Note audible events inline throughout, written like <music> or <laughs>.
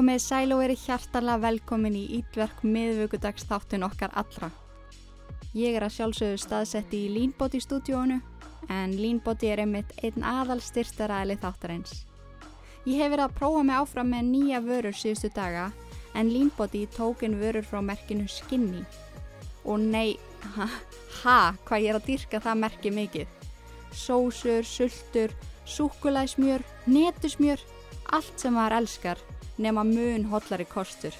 Komið sæl og verið hjartalega velkomin í Ídverk miðvöggudags þáttin okkar allra. Ég er að sjálfsögðu staðsetti í Leanbot í stúdíónu en Leanbot er einmitt einn aðal styrstaræli þáttarins. Ég hef verið að prófa mig áfram með nýja vörur síðustu daga en Leanbody tókin vörur frá merkinu Skinny. Og nei, ha, ha, hvað ég er að dyrka það merki mikið. Sósur, sultur, súkulæsmjör, netusmjör, allt sem maður elskar nema mun hollari kostur.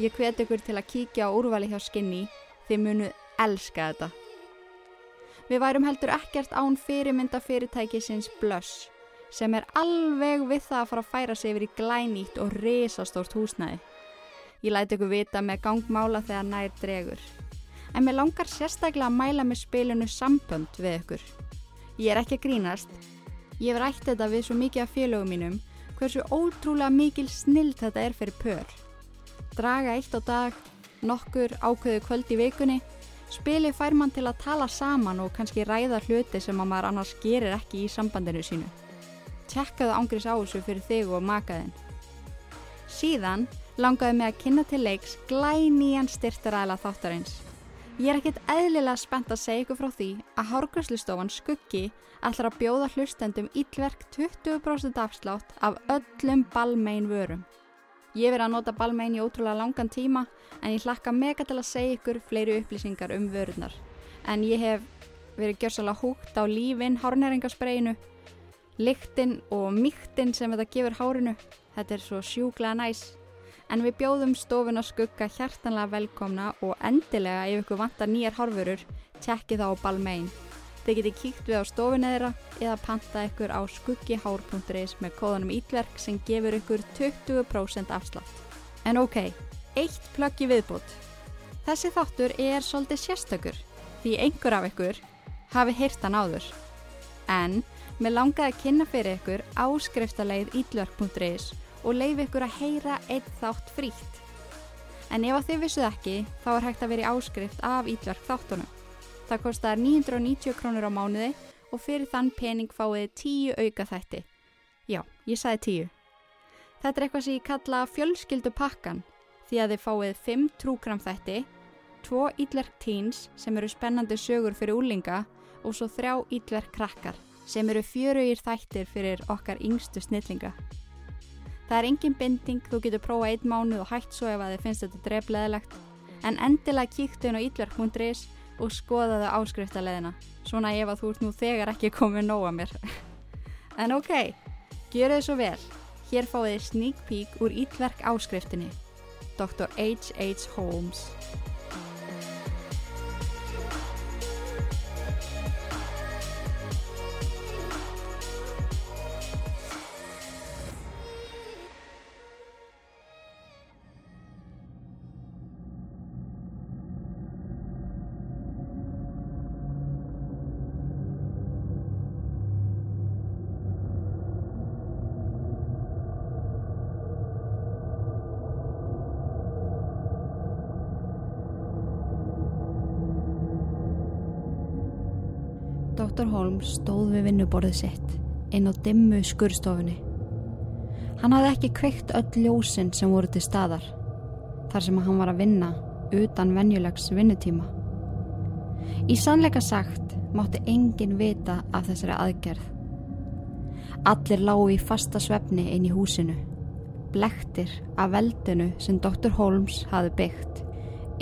Ég hveti ykkur til að kíkja á úrvali hjá Skinny, þið munu elska þetta. Við værum heldur ekkert án fyrirmynda fyrirtækisins Blush, sem er alveg við það að fara að færa sig yfir í glænýtt og risastórt húsnæði. Ég læti ykkur vita með gangmála þegar nær dregur. En mér langar sérstaklega að mæla með spilinu sambönd við ykkur. Ég er ekki að grínast. Ég hef rætt þetta við svo mikið af félögum mínum hversu ótrúlega mikil snill þetta er fyrir pör. Draga eitt á dag, nokkur ákveðu kvöld í vikunni, spili fær mann til að tala saman og kannski ræða hluti sem að maður annars gerir ekki í sambandinu sínu. Tjekkaðu ángris á þessu fyrir þig og makaðinn. Síðan langaði mig að kynna til leiks glænían styrtaræðla þáttarins. Ég er ekkit eðlilega spennt að segja ykkur frá því að Hárgræslistofan Skuggi ætlar að bjóða hlustendum íllverk 20% afslátt af öllum balmein vörum. Ég verið að nota balmein í ótrúlega langan tíma en ég hlakka mega til að segja ykkur fleiri upplýsingar um vörunar. En ég hef verið gjörsalega húgt á lífin hárnæringarspreyinu, lyktinn og mýktinn sem þetta gefur hárinu. Þetta er svo sjúklega næs en við bjóðum stofuna skugga hjartanlega velkomna og endilega ef ykkur vantar nýjar hárfurur, tjekki þá á Balmain. Þið geti kíkt við á stofuna þeirra eða panta ykkur á skuggihár.is með kóðanum ítverk sem gefur ykkur 20% afslátt. En ok, eitt plöggi viðbútt. Þessi þáttur er svolítið sérstökur því einhver af ykkur hafi hýrtan áður. En með langaði að kynna fyrir ykkur áskriftarleið ítverk.is og leiði ykkur að heyra einn þátt frítt. En ef þið vissuð ekki, þá er hægt að vera í áskrift af Ítverk þáttunum. Það kostar 990 krónur á mánuði og fyrir þann pening fáið 10 auka þætti. Já, ég sagði 10. Þetta er eitthvað sem ég kalla fjölskyldu pakkan því að þið fáið 5 trúkram þætti, 2 Ítverk teens sem eru spennandi sögur fyrir úlinga og svo 3 Ítverk krakkar sem eru fjörugir þættir fyrir okkar yngstu snillinga. Það er engin binding, þú getur prófað einn mánuð og hætt svo ef að þið finnst þetta drefleðilegt. En endilega kíktu inn á ítverk.is og skoða þau áskriftarleðina. Svona ef að þú ert nú þegar ekki komið nóga mér. <laughs> en ok, gera þau svo vel. Hér fáið þið sneak peek úr ítverk áskriftinni. Dr. H.H. Holmes. Holmes stóð við vinnuborðið sitt inn á dimmu skurstofunni. Hann hafði ekki kveikt öll ljósinn sem voru til staðar þar sem hann var að vinna utan venjulegs vinnutíma. Í sannleika sagt mátti engin vita af þessari aðgerð. Allir lágu í fasta svefni inn í húsinu, blektir af veldinu sem Dr. Holmes hafi byggt.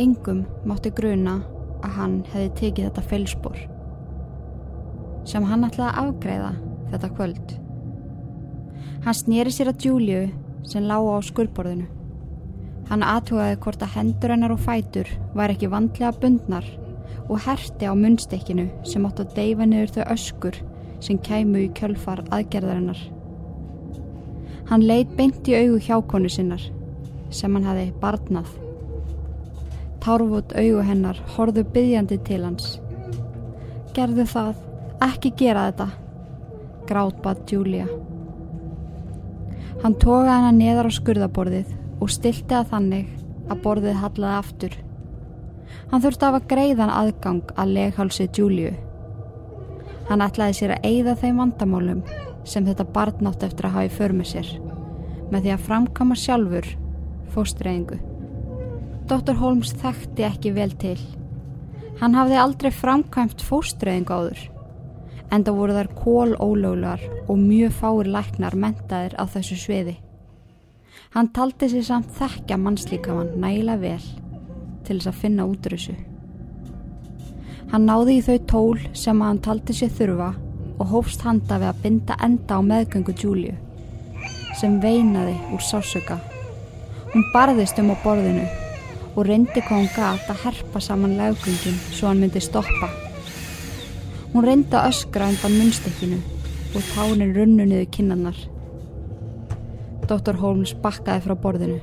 Engum mátti gruna að hann hefði tekið þetta felsbor sem hann ætlaði að afgreða þetta kvöld. Hann snýri sér að Júliu sem lága á skurðborðinu. Hann aðtugaði hvort að hendur hennar og fætur var ekki vandlega bundnar og herti á munnstekkinu sem átt að deyfa niður þau öskur sem kæmu í kjölfar aðgerðarinnar. Hann leitt beint í augu hjákonu sinnar sem hann hafi barnað. Tárfút augu hennar horðu byggjandi til hans. Gerðu það Ekki gera þetta, grátbað Júlia. Hann togaði hana neðar á skurðaborðið og stilti að þannig að borðið hallaði aftur. Hann þurfti að greiðan aðgang að leghálsið Júliu. Hann ætlaði sér að eigða þeim vandamálum sem þetta barn átt eftir að hafa í för með sér. með því að framkama sjálfur fóstræðingu. Dr. Holmes þekkti ekki vel til. Hann hafði aldrei framkvæmt fóstræðingu áður en það voru þar kól ólöglar og mjög fáir læknar mentaðir á þessu sviði. Hann taldi sér samt þekkja mannslíkaman nægilega vel til þess að finna útrúsu. Hann náði í þau tól sem hann taldi sér þurfa og hófst handa við að binda enda á meðgöngu Júliu sem veinaði úr sásöka. Hún barðist um á borðinu og reyndi hvað hún gata að herpa saman leggungin svo hann myndi stoppa. Hún reyndi að öskra undan munnstekkinu og tánin runnu niður kinnannar. Dr. Holmes bakkaði frá borðinu.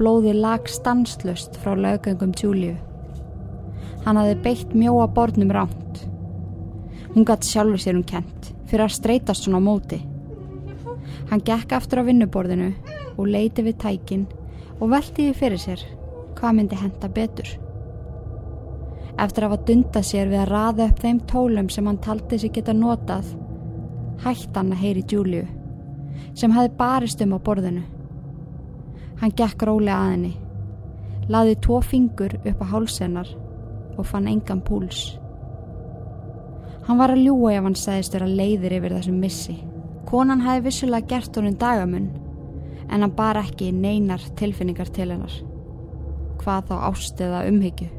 Blóði lag stanslust frá leggungum Júliu. Hann hafði beitt mjóa borðnum ránt. Hún gæti sjálfur sér um kent fyrir að streytast svona móti. Hann gekk aftur á vinnuborðinu og leiti við tækin og veltiði fyrir sér hvað myndi henda betur. Eftir að hafa dunda sér við að raða upp þeim tólum sem hann taldi sig geta notað, hætti hann að heyri Júliu, sem hafi barist um á borðinu. Hann gekk rólega að henni, laði tvo fingur upp á hálsennar og fann engan púls. Hann var að ljúa ef hann segist vera leiðir yfir þessum missi. Konan hafi vissulega gert honum dagamun en hann bar ekki neinar tilfinningar til hennar. Hvað þá ástiða umhyggju.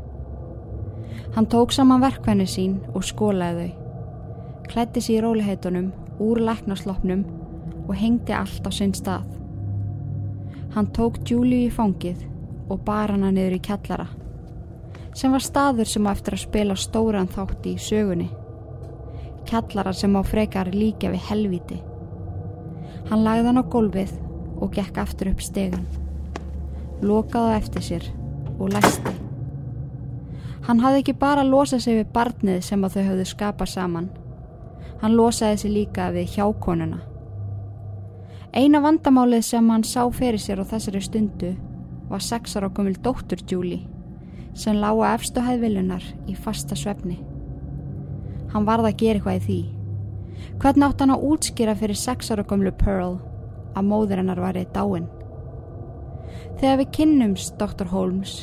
Hann tók saman verkvæni sín og skólaði þau. Klætti sér í róliheitunum, úr læknarsloppnum og hengdi allt á sinn stað. Hann tók Júliu í fangið og bar hana niður í kjallara sem var staður sem á eftir að spila stóran þátt í sögunni. Kjallara sem á frekar líka við helviti. Hann lagði hann á gólfið og gekk aftur upp stegan. Lokaði eftir sér og læsti. Hann hafði ekki bara losað sig við barnið sem að þau höfðu skapað saman. Hann losaði sig líka við hjákonuna. Eina vandamálið sem hann sá fyrir sér á þessari stundu var sexar á gömul dóttur Júli sem lága efstu hæðvilunar í fasta svefni. Hann varði að gera eitthvað í því. Hvernig átt hann að útskýra fyrir sex ára gömlu Pearl að móður hennar var í dáin? Þegar við kynnumst Dr. Holmes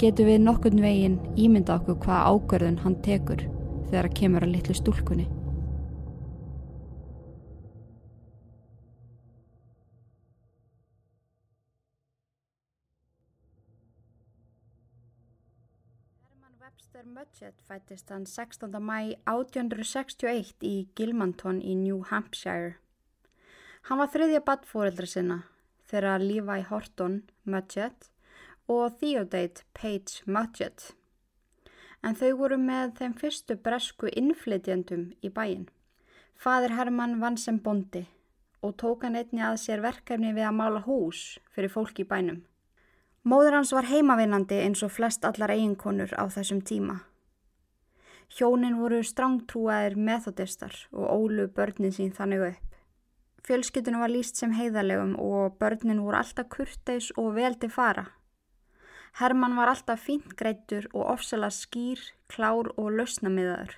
getum við nokkurn veginn ímynda okkur hvaða ágörðun hann tekur þegar að kemur að litlu stúlkunni. Webster Mudgett fættist hann 16. mæ 1861 í Gilmanton í New Hampshire. Hann var þriðja badfóreldra sinna þegar Levi Horton Mudgett og Theodate Page Mudgett. En þau voru með þeim fyrstu bresku innflytjandum í bæin. Fadir Hermann vann sem bondi og tók hann einni að sér verkefni við að mála hús fyrir fólk í bænum. Móður hans var heimavinnandi eins og flest allar eiginkonur á þessum tíma. Hjónin voru strángtrúaðir methodistar og ólu börnin sín þannig upp. Fjölskyttunum var líst sem heiðalegum og börnin voru alltaf kurteis og veldi fara. Herman var alltaf fínt greittur og ofsala skýr, klár og lausnamiðaður.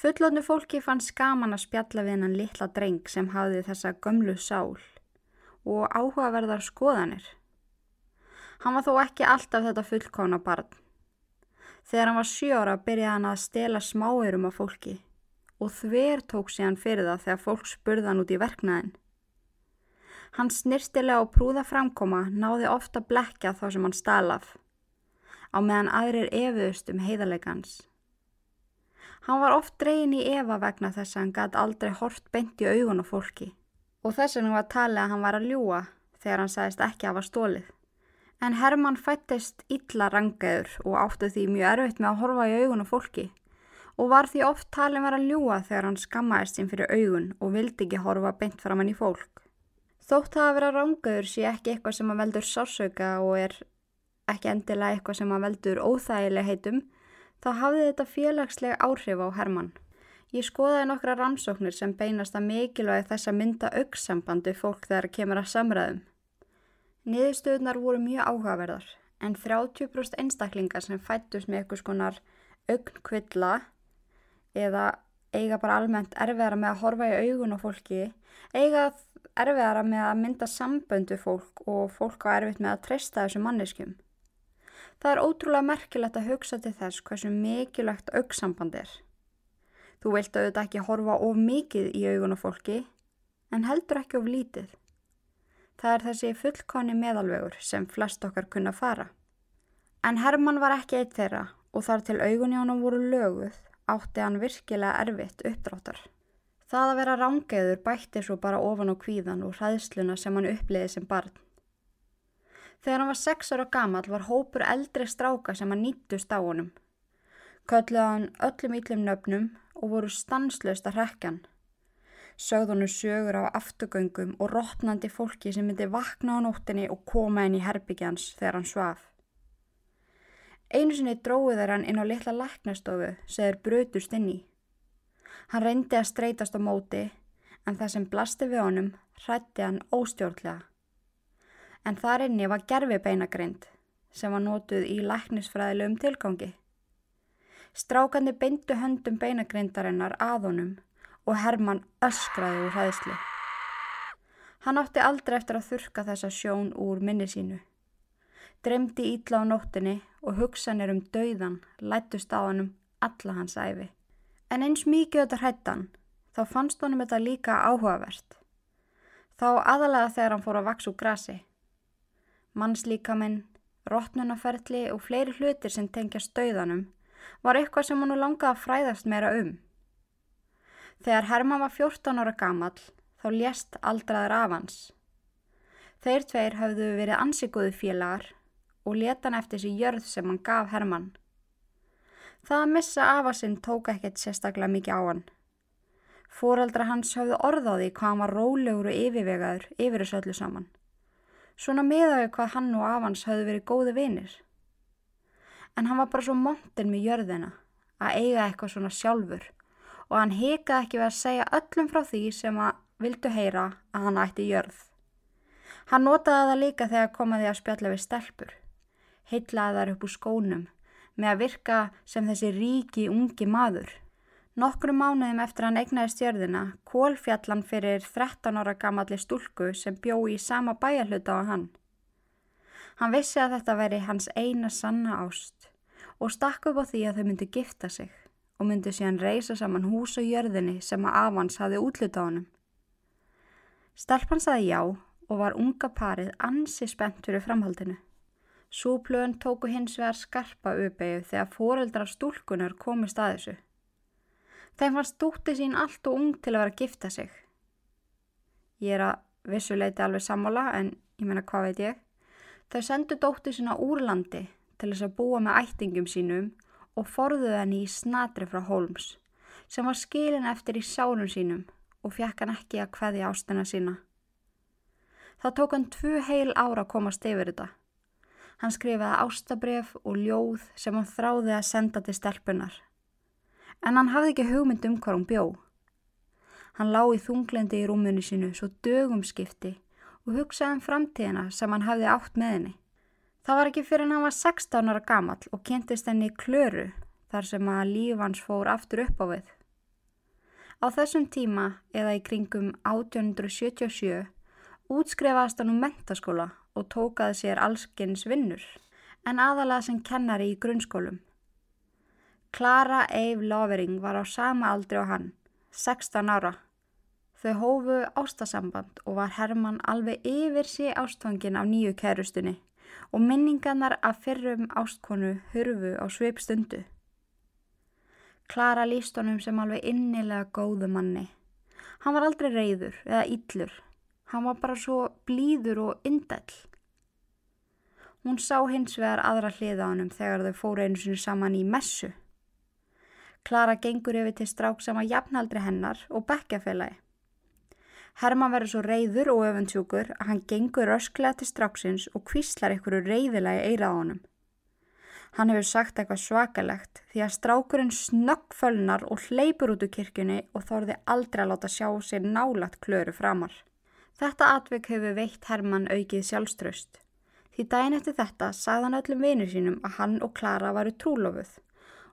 Fullotnu fólki fann skaman að spjalla við hennan litla dreng sem hafði þessa gömlu sál og áhugaverðar skoðanir. Hann var þó ekki alltaf þetta fullkóna barn. Þegar hann var sjóra byrjaði hann að stela smáirum af fólki og þver tók sig hann fyrir það þegar fólk spurði hann út í verknæðin. Hann snirtilega og prúða framkoma náði ofta blekja þá sem hann stalaf, á meðan aðrir efuðust um heiðarleikans. Hann var oft dreyin í Eva vegna þess að hann gæti aldrei hort beint í augun á fólki og þess vegna var talið að hann var að ljúa þegar hann sagðist ekki að hafa stólið. En Herman fættist illa rangaður og áttu því mjög erfitt með að horfa í augun á fólki og var því oft talin verið að ljúa þegar hann skammaðist sín fyrir augun og vildi ekki horfa beint fram hann í fólk. Þótt það að vera rangaður sé ekki eitthvað sem að veldur sársauka og er ekki endilega eitthvað sem að veldur óþægileg heitum, þá hafði þetta félagsleg áhrif á Herman. Ég skoðaði nokkra rannsóknir sem beinast að mikilvægi þess að mynda aukssambandi fólk þegar kemur að samræðum. Niðurstöðunar voru mjög áhugaverðar en 30% einstaklingar sem fættust með eitthvað skonar augnkvilla eða eiga bara almennt erfiðara með að horfa í augun á fólki, eiga erfiðara með að mynda samböndu fólk og fólk á erfitt með að treysta þessu manneskum. Það er ótrúlega merkilegt að hugsa til þess hversu mikilvægt auksamband er. Þú vilt auðvitað ekki horfa of mikið í augun á fólki, en heldur ekki of lítið. Það er þessi fullkonni meðalvegur sem flest okkar kunna fara. En Herman var ekki eitt þeirra og þar til augunni ánum voru löguð átti hann virkilega erfitt uppdráttar. Það að vera rángeður bætti svo bara ofan á kvíðan og hræðsluna sem hann uppliði sem barn. Þegar hann var sex ára gamal var hópur eldri stráka sem hann nýttust á honum. Kölluði hann öllum íllum nöfnum og voru stanslöst að hrekjan. Sögðunu sögur á afturgöngum og rótnandi fólki sem myndi vakna á nóttinni og koma inn í herbygjans þegar hann svaf. Einu sinni dróði þeir hann inn á litla læknastofu sem þeir brutust inn í. Hann reyndi að streytast á móti en það sem blasti við honum hrætti hann óstjórnlega. En þar inni var gerfi beinagrind sem var nótuð í læknisfræðilegum tilgangi. Strákandi beindu höndum beinagrindarinnar að honum og Herman öskraði úr hæðslu. Hann átti aldrei eftir að þurka þessa sjón úr minni sínu. Dremdi ítla á nóttinni og hugsanir um dauðan lættust á hann um alla hans æfi. En eins mikið þetta hrættan, þá fannst honum þetta líka áhugavert. Þá aðalega þegar hann fór að vaks úr grasi. Mannslíkaminn, rótnunaferli og fleiri hlutir sem tengja stauðanum var eitthvað sem hann langaði að fræðast meira um. Þegar Herman var 14 ára gamall þá lést aldraður af hans. Þeir tveir hafðu verið ansikuðu félagar og leta hann eftir þessi jörð sem hann gaf Herman. Það að missa afa sinn tók ekkert sérstaklega mikið á hann. Fóraldra hans hafði orðaði hvað hann var rólegur og yfirvegaður yfir þessu öllu saman. Svona miðaðu hvað hann og afans hafði verið góði vinir. En hann var bara svo montin með jörðina að eiga eitthvað svona sjálfur og hann hekaði ekki við að segja öllum frá því sem að vildu heyra að hann ætti jörð. Hann notaði það líka þegar komaði að spjalla við stelpur heitlaðar upp úr skónum með að virka sem þessi ríki ungi maður. Nokkru mánuðum eftir hann egnaði stjörðina kólfjallan fyrir 13 ára gamalli stúlku sem bjó í sama bæjarhluta á hann. Hann vissi að þetta veri hans eina sanna ást og stakk upp á því að þau myndi gifta sig og myndi síðan reysa saman hús og jörðinni sem að avans hafi útluta á hann. Stelpan saði já og var unga parið ansi spennt fyrir framhaldinu. Súplöðun tóku hins vegar skarpa uppeyju þegar foreldrar stúlkunar komist að þessu. Þeim fannst dútti sín allt og ung til að vera að gifta sig. Ég er að vissuleiti alveg sammála en ég menna hvað veit ég. Þau sendu dótti sína úr landi til þess að búa með ættingum sínum og forðuði henni í snatri frá Holmes sem var skilin eftir í sánum sínum og fjekk hann ekki að hveði ástina sína. Það tók hann tvu heil ára að komast yfir þetta. Hann skrifaði ástabref og ljóð sem hann þráði að senda til stelpunar. En hann hafði ekki hugmynd um hvað hún bjó. Hann lá í þunglendi í rúmunu sínu svo dögum skipti og hugsaði um framtíðina sem hann hafði átt með henni. Það var ekki fyrir hann var 16 ára gamall og kentist henni klöru þar sem að lífans fór aftur upp á við. Á þessum tíma eða í kringum 1877 útskrefaðast hann um mentaskóla og tókaði sér allskins vinnur, en aðalega sem kennari í grunnskólum. Clara Eve Lovering var á sama aldri á hann, 16 ára. Þau hófu ástasamband og var Herman alveg yfir sí ástfangin af nýju kærustunni og minningarnar af fyrrum ástkonu hurfu á sveip stundu. Klara líst honum sem alveg innilega góðu manni. Hann var aldrei reyður eða yllur Hann var bara svo blíður og indell. Hún sá hins vegar aðra hliða á hann þegar þau fóru einu sinu saman í messu. Klara gengur yfir til strák sem að jafnaldri hennar og bekkjafélagi. Herman verður svo reyður og öfundsjúkur að hann gengur ösklega til stráksins og kvíslar einhverju reyðilagi eirað á honum. Hann hefur sagt eitthvað svakalegt því að strákurinn snöggfölnar og hleypur út úr kirkjunni og þorði aldrei að láta sjá sér nálagt klöru framar. Þetta atvik hefur veitt Herman aukið sjálfströst. Því daginn eftir þetta sagðan öllum vinur sínum að hann og Klara varu trúlofuð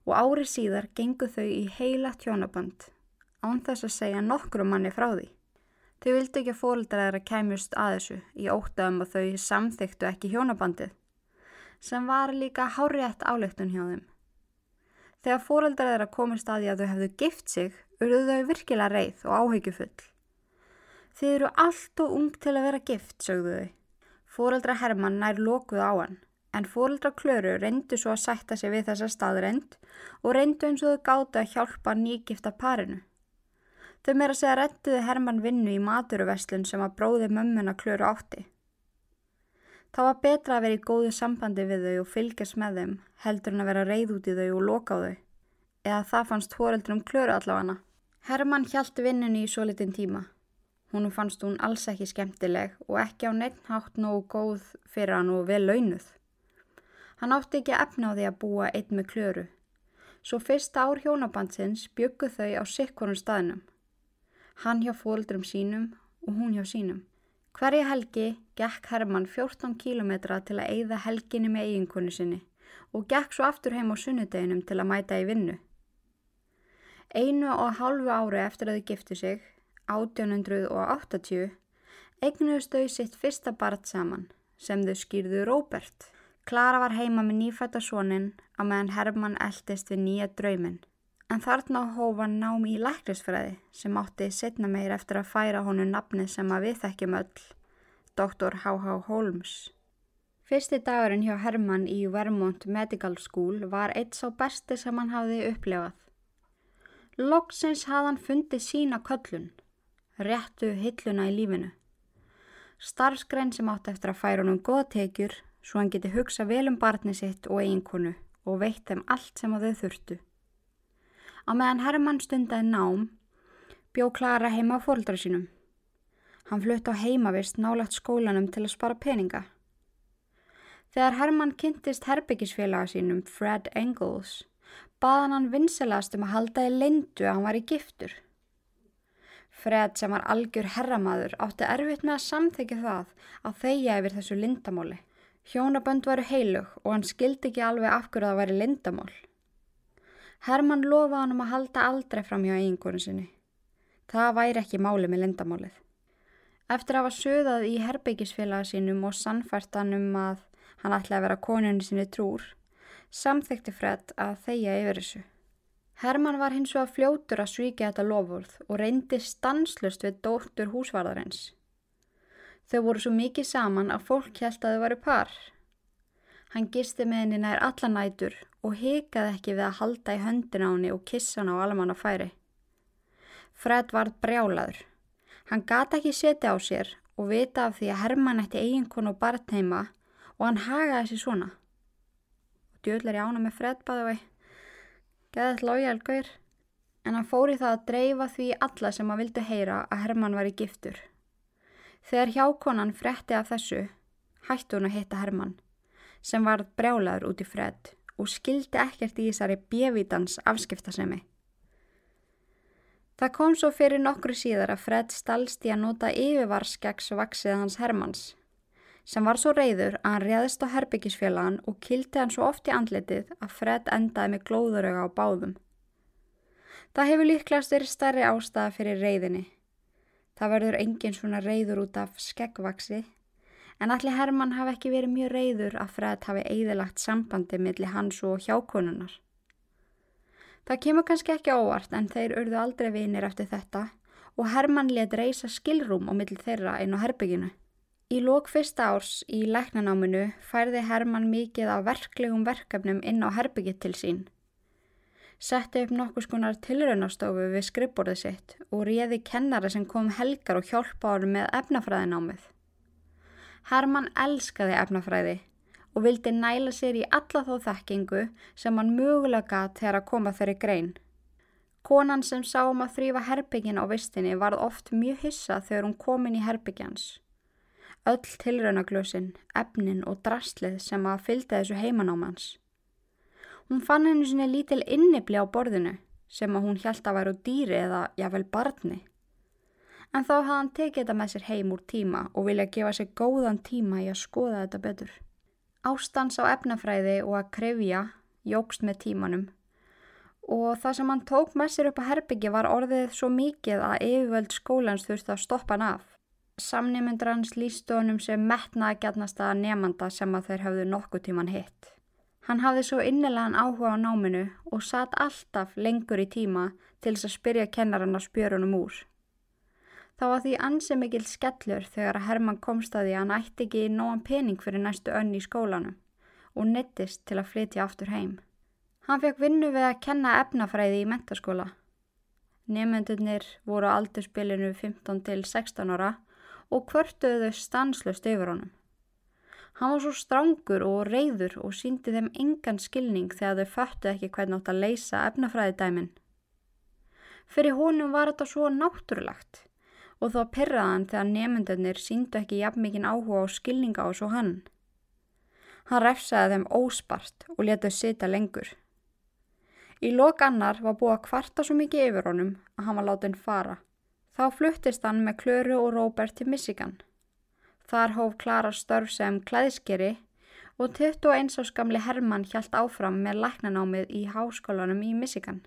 og árið síðar gengu þau í heila tjónaband án þess að segja nokkru manni frá því. Þau vildi ekki að fóreldra þeirra kæmjust að þessu í óttaðum að þau samþyktu ekki hjónabandið, sem var líka hárétt áleiktun hjá þeim. Þegar fóreldra þeirra komist að því að þau hefðu gift sig, urðu þau virkilega reið og áhyggjufull. Þið eru allt og ung til að vera gift, sögðu þau. Fóreldra Hermann nær lokuð á hann, en fóreldra Klöru reyndu svo að sætta sig við þessa staðreind og reyndu eins og þau gáttu að hjálpa nýgifta parinu. Þau meira segja rettuði Hermann vinnu í maturuveslun sem að bróði mömmuna Klöru átti. Það var betra að vera í góðu sambandi við þau og fylgjast með þeim heldur en að vera reyð út í þau og loka á þau. Eða það fannst fóreldrum Klöru allavega. Hermann hjælti vinnunni í svo litin tíma. Húnum fannst hún alls ekki skemmtileg og ekki á neitt hátt nógu góð fyrir hann og vel launuð. Hann átti ekki efna á því að búa einn með klöru. Svo fyrsta ár hjónabandsins byggu þau á sikkurinn staðnum. Hann hjá fóldrum sínum og hún hjá sínum. Hverja helgi gekk Herman 14 kílometra til að eigða helginni með eiginkonu sinni og gekk svo aftur heim á sunnudeginum til að mæta í vinnu. Einu og hálfu ári eftir að þau giftu sig 1880 eignuðust þau sitt fyrsta barn saman sem þau skýrðu Róbert. Klara var heima með nýfætta sónin á meðan Hermann eldist við nýja draumin. En þarna hófa nám í lækrisfræði sem átti setna meir eftir að færa honu nafni sem að við þekkjum öll, Dr. H.H. Holmes. Fyrsti dagurinn hjá Hermann í Vermont Medical School var eitt sá besti sem hann hafði upplefað. Loksins hafði hann fundið sína köllun réttu hilluna í lífinu. Starfsgrein sem átt eftir að færa honum goða tekjur svo hann geti hugsa vel um barni sitt og eiginkonu og veitt þeim allt sem þau þurftu. Á meðan Hermann stundaði nám bjó Klara heima á fóröldra sínum. Hann flutt á heimavist nálagt skólanum til að spara peninga. Þegar Hermann kynntist herbyggisfélaga sínum, Fred Engels, baðan hann vinselast um að halda í lindu að hann var í giftur. Fred sem var algjör herramaður átti erfitt með að samþykja það að þeia yfir þessu lindamáli. Hjónabönd varu heilug og hann skildi ekki alveg af hverju það væri lindamál. Herman lofaði hann um að halda aldrei fram hjá eigingunum sinni. Það væri ekki máli með lindamálið. Eftir að hafa söðað í herbyggisfélaga sínum og sannfært hann um að hann ætlaði að vera konunni sinni trúr, samþykti Fred að þeia yfir þessu. Herman var hins vegar fljótur að svíkja þetta lofurð og reyndi stanslust við dóttur húsvarðarins. Þau voru svo mikið saman að fólk held að þau varu par. Hann gisti með henni nær alla nætur og hikaði ekki við að halda í höndin á henni og kissa hann á alman að færi. Fred var brjálaður. Hann gata ekki setja á sér og vita af því að Herman ætti eiginkon og barn heima og hann hagaði sér svona. Djöðlar ég ána með Fred bæðu geðað lojal gaur, en hann fór í það að dreifa því alla sem að vildu heyra að Herman var í giftur. Þegar hjákonan fretti af þessu, hætti hún að hitta Herman, sem var brjálaður út í fred og skildi ekkert í þessari bjevítans afskiptasemi. Það kom svo fyrir nokkru síðar að Fred stalst í að nota yfirvarskegs vaksið hans Hermans sem var svo reyður að hann réðist á herbyggisfélagan og kildi hann svo oft í andletið að Fred endaði með glóðuröga á báðum. Það hefur líklegast verið stærri ástæða fyrir reyðinni. Það verður engin svona reyður út af skeggvaksi, en allir Herman hafi ekki verið mjög reyður að Fred hafi eigðilagt sambandi millir hans og hjákonunar. Það kemur kannski ekki óvart en þeir urðu aldrei vinir eftir þetta og Herman let reysa skilrúm á millir þeirra inn á herbygginu. Í lók fyrsta árs í læknanáminu færði Herman mikið á verklegum verkefnum inn á herbygget til sín. Setti upp nokkus konar tilraunastofu við skrifborðið sitt og réði kennara sem kom helgar og hjálpa árum með efnafræðinámið. Herman elskaði efnafræði og vildi næla sér í alla þó þekkingu sem hann mögulega gæt þegar að koma þeirri grein. Konan sem sá um að þrýfa herbyggin á vistinni varð oft mjög hissa þegar hún kom inn í herbyggjans. Öll tilraunaglösin, efnin og drastlið sem að fylgta þessu heimanámans. Hún fann hennu sinni lítil innibli á borðinu sem að hún hjælt að væru dýri eða jável barni. En þá hafði hann tekið þetta með sér heim úr tíma og vilja gefa sér góðan tíma í að skoða þetta betur. Ástans á efnafræði og að krefja jógst með tímanum og það sem hann tók með sér upp á herbyggi var orðið svo mikið að yfirvöld skólans þurfti að stoppa hann af. Samnýmyndur hans lístu honum sem metnaði gætnasta nefnanda sem að þeir hafðu nokkuð tíman hitt. Hann hafði svo innilegan áhuga á náminu og satt alltaf lengur í tíma til þess að spyrja kennarann á spjörunum úr. Það var því ansið mikil skellur þegar að Herman komst að því að hann ætti ekki nógan pening fyrir næstu önn í skólanum og nettist til að flytja aftur heim. Hann fekk vinnu við að kenna efnafræði í mentaskóla. Nefnendunir voru á aldurspilinu 15 til 16 ára og kvörtuðu stanslust yfir honum. Hann var svo strángur og reyður og síndi þeim engan skilning þegar þau föttu ekki hvernig átt að leysa efnafræðidæmin. Fyrir honum var þetta svo náttúrulegt og þá pyrraðan þegar nefnendunir síndu ekki jafn mikinn áhuga og skilninga á svo hann. Hann refsaði þeim óspart og letuð sita lengur. Í lok annar var búið að kvarta svo mikið yfir honum að hann var látin fara. Þá fluttist hann með Klöru og Róbert til Michigan. Þar hóf Klara störf sem klæðskeri og 21 ás gamli Hermann hjælt áfram með læknanámið í háskólanum í Michigan.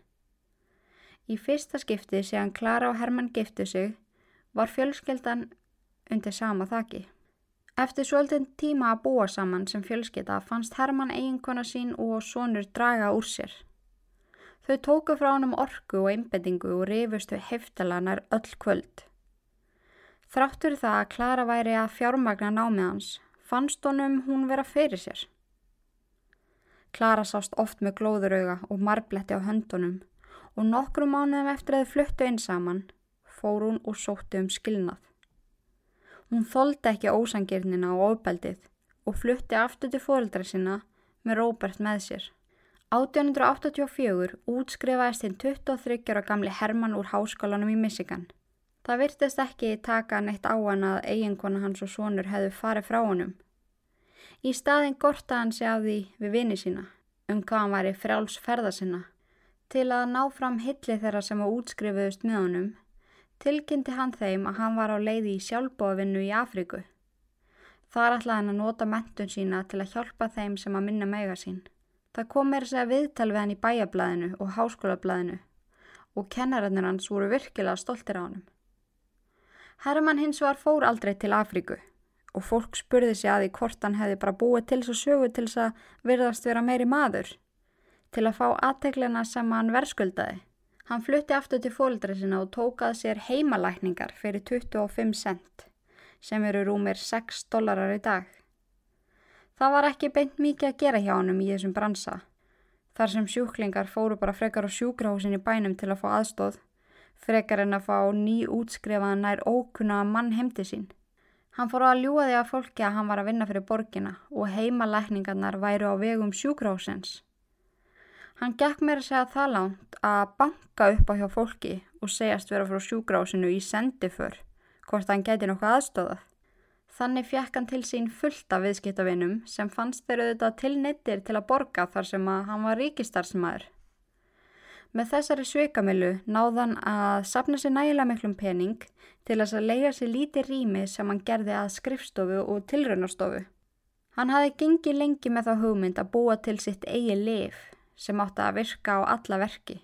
Í fyrsta skipti séðan Klara og Hermann giftu sig var fjölskeldan undir sama þaki. Eftir svolítinn tíma að búa saman sem fjölskelda fannst Hermann eiginkona sín og sonur draga úr sér. Þau tóku frá hann um orku og einbendingu og rifust við heftalanar öll kvöld. Þráttur það að Klara væri að fjármagna námið hans, fannst honum hún vera fyrir sér. Klara sást oft með glóðurauga og marbletti á höndunum og nokkru mánuðum eftir að þau fluttu einn saman fór hún og sótti um skilnað. Hún þóldi ekki ósangirnina og ofbeldið og flutti aftur til fóreldra sinna með Róbert með sér. 1884 útskrifaðist hinn 23 ára gamli Hermann úr háskólanum í Michigan. Það virtist ekki taka neitt á hann að eiginkona hans og sonur hefðu farið frá honum. Í staðin gorta hann sig af því við vini sína, um hvað hann var í frjálsferða sinna. Til að ná fram hilli þeirra sem var útskrifuðust með honum, tilkynnti hann þeim að hann var á leiði í sjálfbóðvinnu í Afriku. Þar ætlaði hann að nota mentun sína til að hjálpa þeim sem að minna mega sín. Það kom meira segja viðtal við hann í bæjablaðinu og háskólablaðinu og kennarannir hans voru virkilega stoltir á hann. Herman hins var fór aldrei til Afríku og fólk spurði sig að því hvort hann hefði bara búið til svo sögu til þess að virðast vera meiri maður til að fá aðteglina sem hann verðskuldaði. Hann flutti aftur til fólkdra sinna og tókað sér heimalækningar fyrir 25 cent sem eru rúmir 6 dólarar í dag. Það var ekki beint mikið að gera hjá honum í þessum bransa. Þar sem sjúklingar fóru bara frekar á sjúkrahúsin í bænum til að fá aðstóð, frekar en að fá ný útskrifaðan nær ókunna mann heimti sín. Hann fór að ljúa því að fólki að hann var að vinna fyrir borgina og heimalækningarnar væru á vegum sjúkrahúsins. Hann gekk mér að segja það langt að banka upp á hjá fólki og segjast vera frá sjúkrahúsinu í sendiför, hvort hann geti nokkuð aðstóðað. Þannig fjekk hann til sín fullt af viðskiptavinum sem fannst þeir auðvitað tilnittir til að borga þar sem að hann var ríkistarsmaður. Með þessari sveikamilu náðan að sapna sér nægilega miklum pening til að lega sér lítið rými sem hann gerði að skrifstofu og tilraunastofu. Hann hafi gengið lengi með þá hugmynd að búa til sitt eigi lif sem átti að virka á alla verki.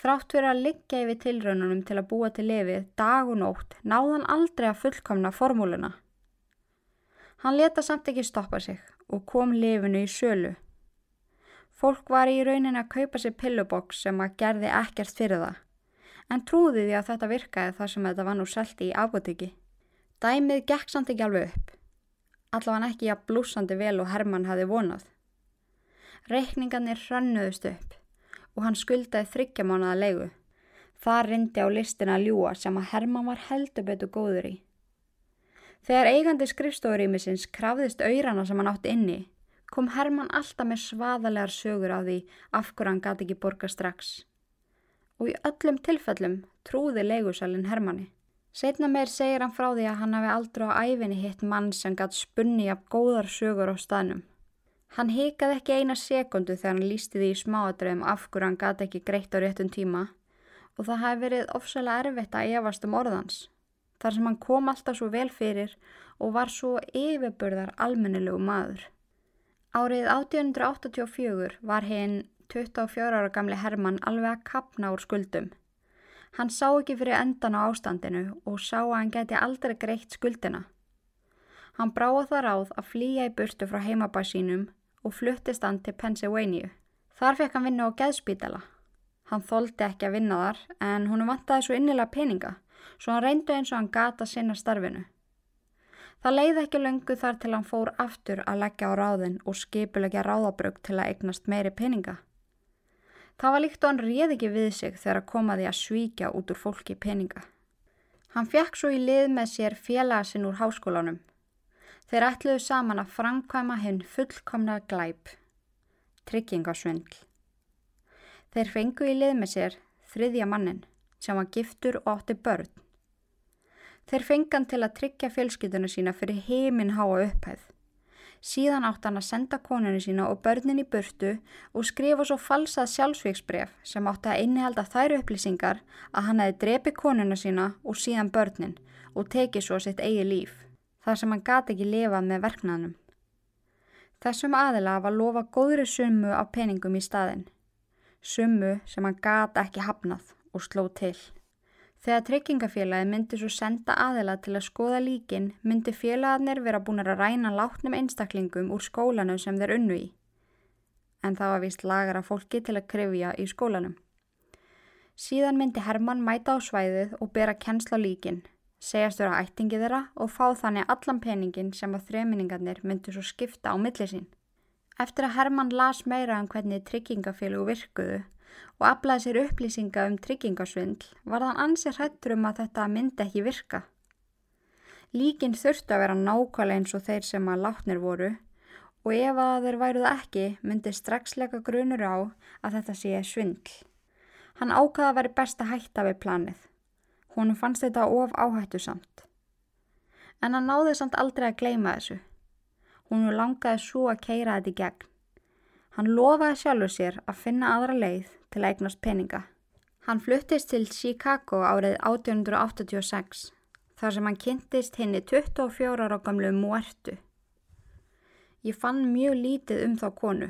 Þrátt fyrir að liggja yfir tilraununum til að búa til lefið dag og nótt náðan aldrei að fullkomna formúluna. Hann leta samt ekki stoppa sig og kom lefinu í sölu. Fólk var í raunin að kaupa sér pilluboks sem að gerði ekkert fyrir það, en trúði því að þetta virkaði þar sem þetta var nú selti í apotekki. Dæmið gekk samt ekki alveg upp, allavega ekki að blúsandi vel og Hermann hafi vonað. Reykningarnir hrönnuðust upp og hann skuldaði þryggjamánaða leigu. Það rindi á listina að ljúa sem að Herman var heldur betur góður í. Þegar eigandi skrifstofurýmisins krafðist auðrana sem hann átti inni, kom Herman alltaf með svaðalegar sögur á því af hverju hann gati ekki borga strax. Og í öllum tilfellum trúði leigusalinn Hermanni. Setna meir segir hann frá því að hann hafi aldrei á æfinni hitt mann sem gæti spunni af góðar sögur á staðnum. Hann hikaði ekki eina sekundu þegar hann lísti því í smáadröðum af hverju hann gati ekki greitt á réttum tíma og það hafi verið ofsalega erfitt að efast um orðans. Þar sem hann kom alltaf svo vel fyrir og var svo yfirburðar almennilegu maður. Árið 1884 var hinn 24 ára gamli Hermann alveg að kapna úr skuldum. Hann sá ekki fyrir endan á ástandinu og sá að hann geti aldrei greitt skuldina. Hann bráða það ráð að flýja í burtu frá heimabæð sínum og fluttist hann til Pennsylvania. Þar fekk hann vinna á geðspítala. Hann þóldi ekki að vinna þar en hún vantaði svo innilega peninga svo hann reyndu eins og hann gata sinna starfinu. Það leiði ekki löngu þar til hann fór aftur að leggja á ráðin og skipulegja ráðabrögg til að eignast meiri peninga. Það var líkt og hann réð ekki við sig þegar að koma því að svíkja út úr fólki peninga. Hann fekk svo í lið með sér félagasinn úr háskólanum. Þeir ætluðu saman að framkvæma hinn fullkomna glæp, tryggingasvindl. Þeir fengu í lið með sér þriðja mannin sem var giftur og átti börn. Þeir fengan til að tryggja fjölskylduna sína fyrir heiminn háa upphæð. Síðan átt hann að senda koninu sína og börnin í burtu og skrifa svo falsað sjálfsvíksbref sem átti að innihalda þær upplýsingar að hann hefði drepi konuna sína og síðan börnin og tekið svo sitt eigi líf, þar sem hann gati ekki lifað með verknanum. Þessum aðila var lofa góðri summu af peningum í staðin, summu sem hann gati ekki hafnað og sló til. Þegar tryggingafélagi myndi svo senda aðila til að skoða líkin myndi félagarnir vera búin að ræna látnum einstaklingum úr skólanum sem þeir unnu í. En það var vist lagar af fólki til að krifja í skólanum. Síðan myndi Herman mæta á svæðið og bera kennsla líkin, segjast vera ættingi þeirra og fá þannig allan peningin sem að þreminningarnir myndi svo skipta á milli sín. Eftir að Herman las meira um hvernig tryggingafélagu virkuðu og aflaði sér upplýsinga um tryggingasvindl var þann ansið hrættur um að þetta myndi ekki virka. Líkin þurftu að vera nákvæmlega eins og þeir sem að látnir voru og ef að þeir væruð ekki myndi straxleika grunur á að þetta sé svindl. Hann ákvaða að veri best að hætta við planið. Hún fannst þetta of áhættu samt. En hann náði samt aldrei að gleima þessu. Hún langaði svo að keira þetta í gegn. Hann lofaði sjálfur sér að finna aðra leið til að eignast peninga. Hann fluttist til Chicago árið 1886 þar sem hann kynntist henni 24 ára gamlu muertu. Ég fann mjög lítið um þá konu.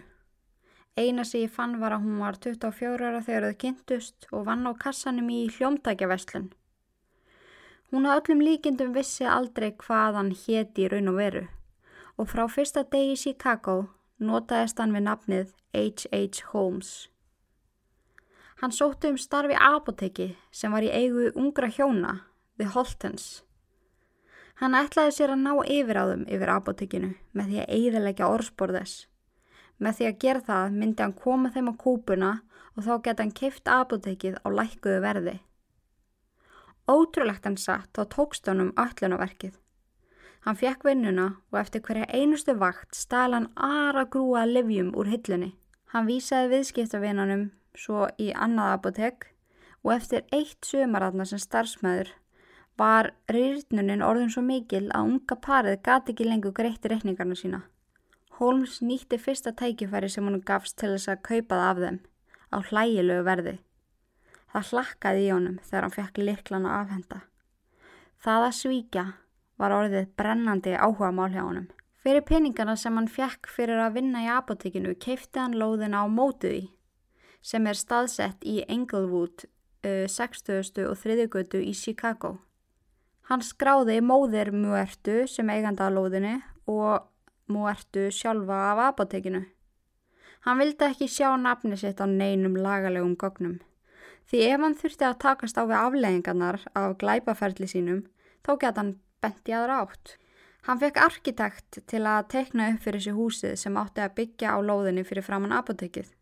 Eina sem ég fann var að hún var 24 ára þegar þau kynntust og vann á kassanum í hljómtækjaveslun. Hún á öllum líkindum vissi aldrei hvað hann héti í raun og veru og frá fyrsta degi í Chicago notaðist hann við nafnið H.H. Holmes. Hann sótti um starfi apoteki sem var í eigu ungra hjóna, The Holtons. Hann ætlaði sér að ná yfir á þeim yfir apotekinu með því að eigðilegja orðsborðes. Með því að gera það myndi hann koma þeim á kúpuna og þá geta hann keift apotekið á lækkuðu verði. Ótrúlegt hann satt þá tókst hann um öllunaverkið. Hann fekk vinnuna og eftir hverja einustu vakt stæl hann aðra grúa livjum úr hillunni. Hann vísaði viðskiptavinnanum svo í annað apotek og eftir eitt sömaratna sem starfsmæður var rýrnunin orðin svo mikil að unga parið gati ekki lengur greitti reikningarna sína. Holmes nýtti fyrsta tækifæri sem hún gafst til þess að kaupa það af þeim á hlægilegu verði. Það hlakkaði í honum þegar hann fekk liklan að afhenda. Það að svíkja var orðið brennandi áhuga mál hjá honum. Fyrir peningana sem hann fekk fyrir að vinna í apotekinu keipti hann lóðina á mótuði sem er staðsett í Englewood, uh, 60. og 3. götu í Chicago. Hann skráði móðir Muertu sem eiganda á lóðinu og Muertu sjálfa af apotekinu. Hann vildi ekki sjá nafni sitt á neinum lagalegum gognum. Því ef hann þurfti að takast á við afleggingarnar af glæpaferli sínum, þá geta hann bent í aðra átt. Hann fekk arkitekt til að tekna upp fyrir þessi húsið sem átti að byggja á lóðinni fyrir framann apotekið.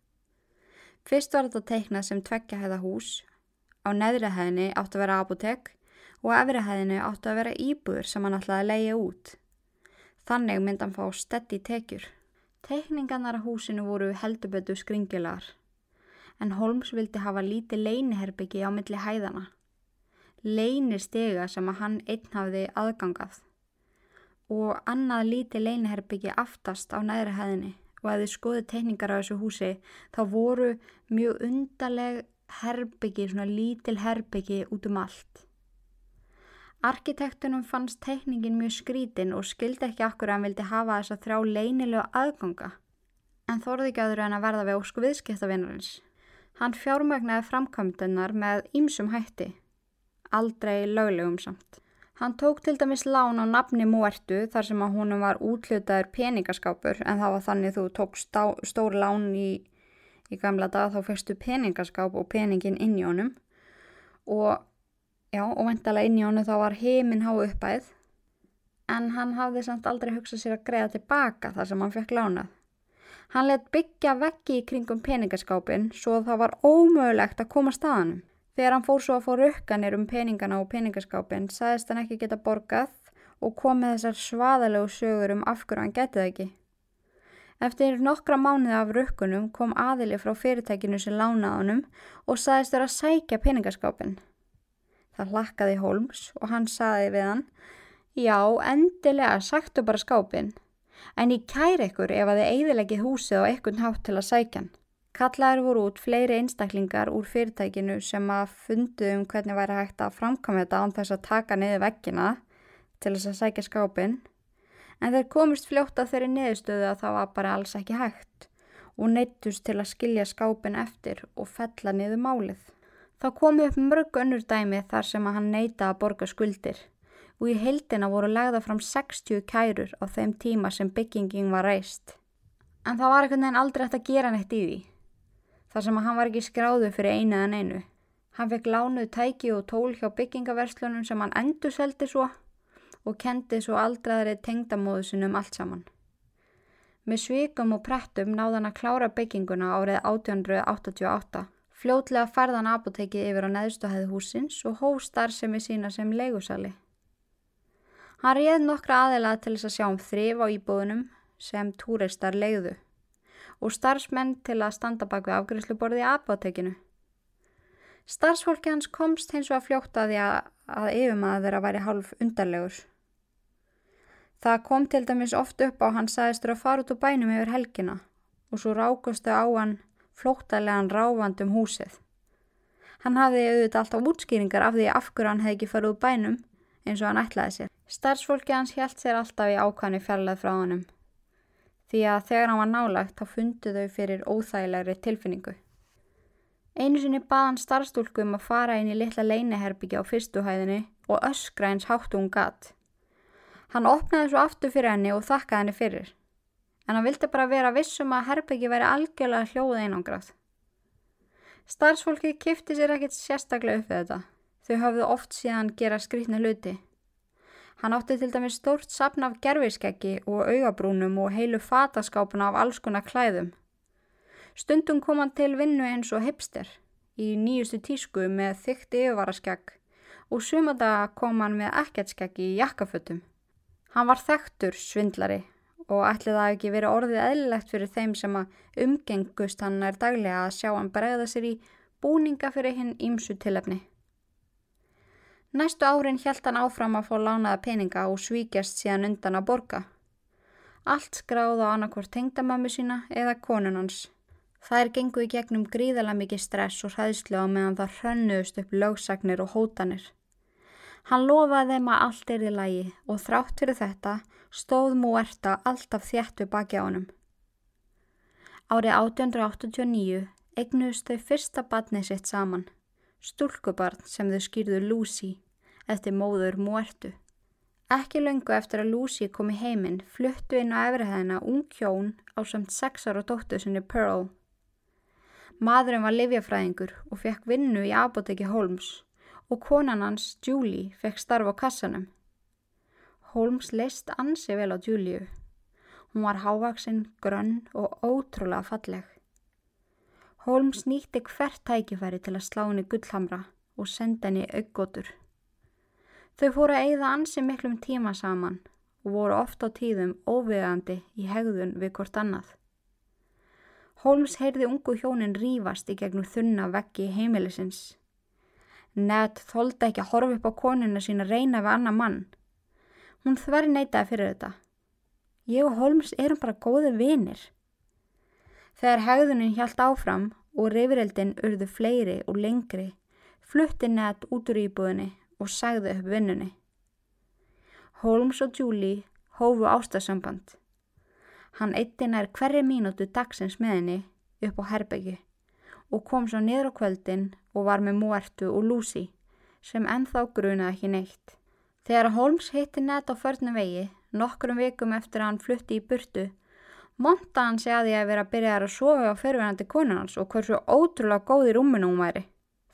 Fyrst var þetta teiknað sem tveggja hæða hús, á neðri hæðinni átti að vera apotek og efri hæðinni átti að vera íbúður sem hann ætlaði að leiða út. Þannig myndi hann fá steddi tekjur. Teikningarnar á húsinu voru heldubötu skringilar, en Holmes vildi hafa lítið leiniherbyggi á milli hæðana. Leini stega sem að hann einn hafði aðgangað og annað lítið leiniherbyggi aftast á neðri hæðinni og að þið skoðu tekningar á þessu húsi þá voru mjög undarleg herbyggi, svona lítil herbyggi út um allt. Arkitektunum fannst tekningin mjög skrítin og skildi ekki akkur að hann vildi hafa þess að þrjá leinilegu aðganga. en þorði ekki aður en að verða við ósku viðskiptavinnarins. Hann fjármagnaði framkvæmdennar með ímsum hætti, aldrei löglegum samt. Hann tók til dæmis lán á nafni Muertu þar sem að húnum var útlutaður peningaskápur en það var þannig þú tók stá, stór lán í, í gamla dag þá fyrstu peningaskáp og peningin inn í honum og og vendalega inn í honum þá var heiminn há uppæð en hann hafði samt aldrei hugsað sér að greiða tilbaka þar sem hann fekk lánað. Hann let byggja veggi í kringum peningaskápin svo það var ómögulegt að koma staðanum. Þegar hann fór svo að fá rukkanir um peningana og peningaskápin sagðist hann ekki geta borgað og kom með þessar svaðalegu sögur um af hverju hann getið ekki. Eftir nokkra mánuði af rukkunum kom aðili frá fyrirtækinu sem lánaði honum og sagðist þurra að sækja peningaskápin. Það lakkaði Holmes og hann sagði við hann Já, endilega, sagtu bara skápin. En ég kæri ykkur ef að þið eigðilegið húsið á ekkun hátt til að sækjan. Kallaður voru út fleiri einstaklingar úr fyrirtækinu sem að fundu um hvernig væri hægt að framkama þetta án þess að taka niður vekkina til þess að sækja skápin. En þeir komist fljótt að þeirri niðurstöðu að það var bara alls ekki hægt og neittust til að skilja skápin eftir og fella niður málið. Þá komi upp mörg önnur dæmi þar sem að hann neita að borga skuldir og í heildina voru lagða fram 60 kærur á þeim tíma sem byggingin var reist. En það var einhvern veginn aldrei eftir að gera neitt í því, þar sem að hann var ekki skráðu fyrir einu en einu. Hann fekk lánuð tæki og tól hjá byggingaverslunum sem hann endur seldi svo og kendi svo aldraðri tengdamóðu sinum allt saman. Með svikum og prettum náðan að klára bygginguna árið 1888. Fljótlega færðan apotekið yfir á neðstuhæðu húsins og hóstar sem er sína sem leigusali. Hann réð nokkra aðeilað til þess að sjá um þrif á íbúðunum sem túristar leiðu og starfsmenn til að standa bak við afgriðsluborði í apotekinu. Starfsfólki hans komst hins og að fljóta því að, að yfirmaður þeirra væri hálf undarlegur. Það kom til dæmis oft upp á hann sagðistur að fara út úr bænum yfir helgina og svo rákustu á hann flóttalegan ráfandum húsið. Hann hafði auðvitað alltaf útskýringar af því af hverju hann hefði ekki farið úr bænum eins og hann ætlaði sér. Starfsfólki hans hjælt sér alltaf í ákvæmni fjarlæð frá honum því að þegar hann var nálagt þá fundu þau fyrir óþægilegri tilfinningu. Einu sinni bað hann starfstúlku um að fara inn í litla leineherbyggja á fyrstuhæðinni og öskra eins háttu hún gatt. Hann opnaði svo aftur fyrir henni og þakkaði henni fyrir en hann vildi bara vera vissum að herbyggi veri algjörlega hljóð einangrað. Starfsfólki kifti sér ekkert sérstaklega upp við þetta. Þau hafðu oft síðan gera skrítna hluti Hann átti til dæmis stórt sapn af gerfiskeggi og augabrúnum og heilu fataskápuna af alls konar klæðum. Stundum kom hann til vinnu eins og hipster í nýjustu tísku með þygt yfirvaraskegg og sumadaga kom hann með ekkert-skeggi í jakkafötum. Hann var þekktur svindlari og ætli það ekki verið orðið eðlilegt fyrir þeim sem að umgengust hann er daglega að sjá hann bregða sér í búninga fyrir hinn ímsu tilefni. Næstu árin hjælt hann áfram að fá lánaða peninga og svíkjast síðan undan að borga. Allt skráð á annarkvort tengdamömmu sína eða konun hans. Það er genguð í gegnum gríðala mikið stress og hræðslu á meðan það hrönnuðust upp lögsagnir og hótanir. Hann lofaði þeim að allt er í lagi og þrátt fyrir þetta stóð Múerta alltaf þjættu baki á honum. Árið 1889 eignuðust þau fyrsta badni sitt saman stúlkubarn sem þau skýrðu Lucy eftir móður Muertu. Ekki löngu eftir að Lucy kom í heiminn fluttu inn á efrihæðina ung hjón á samt sex ára dóttu sinni Pearl. Madurinn var livjafræðingur og fekk vinnu í apoteki Holmes og konan hans, Julie, fekk starf á kassanum. Holmes leist ansi vel á Juliu. Hún var hávaksinn, grönn og ótrúlega falleg. Holmes nýtti hvert tækifæri til að slá henni gullhamra og senda henni aukgotur. Þau fóru að eigða ansi miklum tíma saman og voru oft á tíðum óvegandi í hegðun við hvort annað. Holmes heyrði ungu hjónin rýfast í gegnum þunna veggi heimilisins. Ned þólda ekki að horfa upp á konuna sín að reyna við annar mann. Hún þverri neytaði fyrir þetta. Ég og Holmes erum bara góði vinir. Þegar hegðunin hjælt áfram og reyfrildin urðu fleiri og lengri, flutti Ned út úr íbúðinni og sagði upp vinnunni. Holmes og Julie hófu ástasamband. Hann eitti nær hverri mínútu dagsins með henni upp á herbyggi og kom svo niður á kvöldin og var með Muertu og Lucy sem ennþá grunaði ekki neitt. Þegar Holmes hitti nett á förnum vegi, nokkrum vikum eftir að hann flutti í burtu, monta hann sig að vera að byrja að sofa á fyrirvenandi konunans og hversu ótrúlega góð í rúminu hún væri.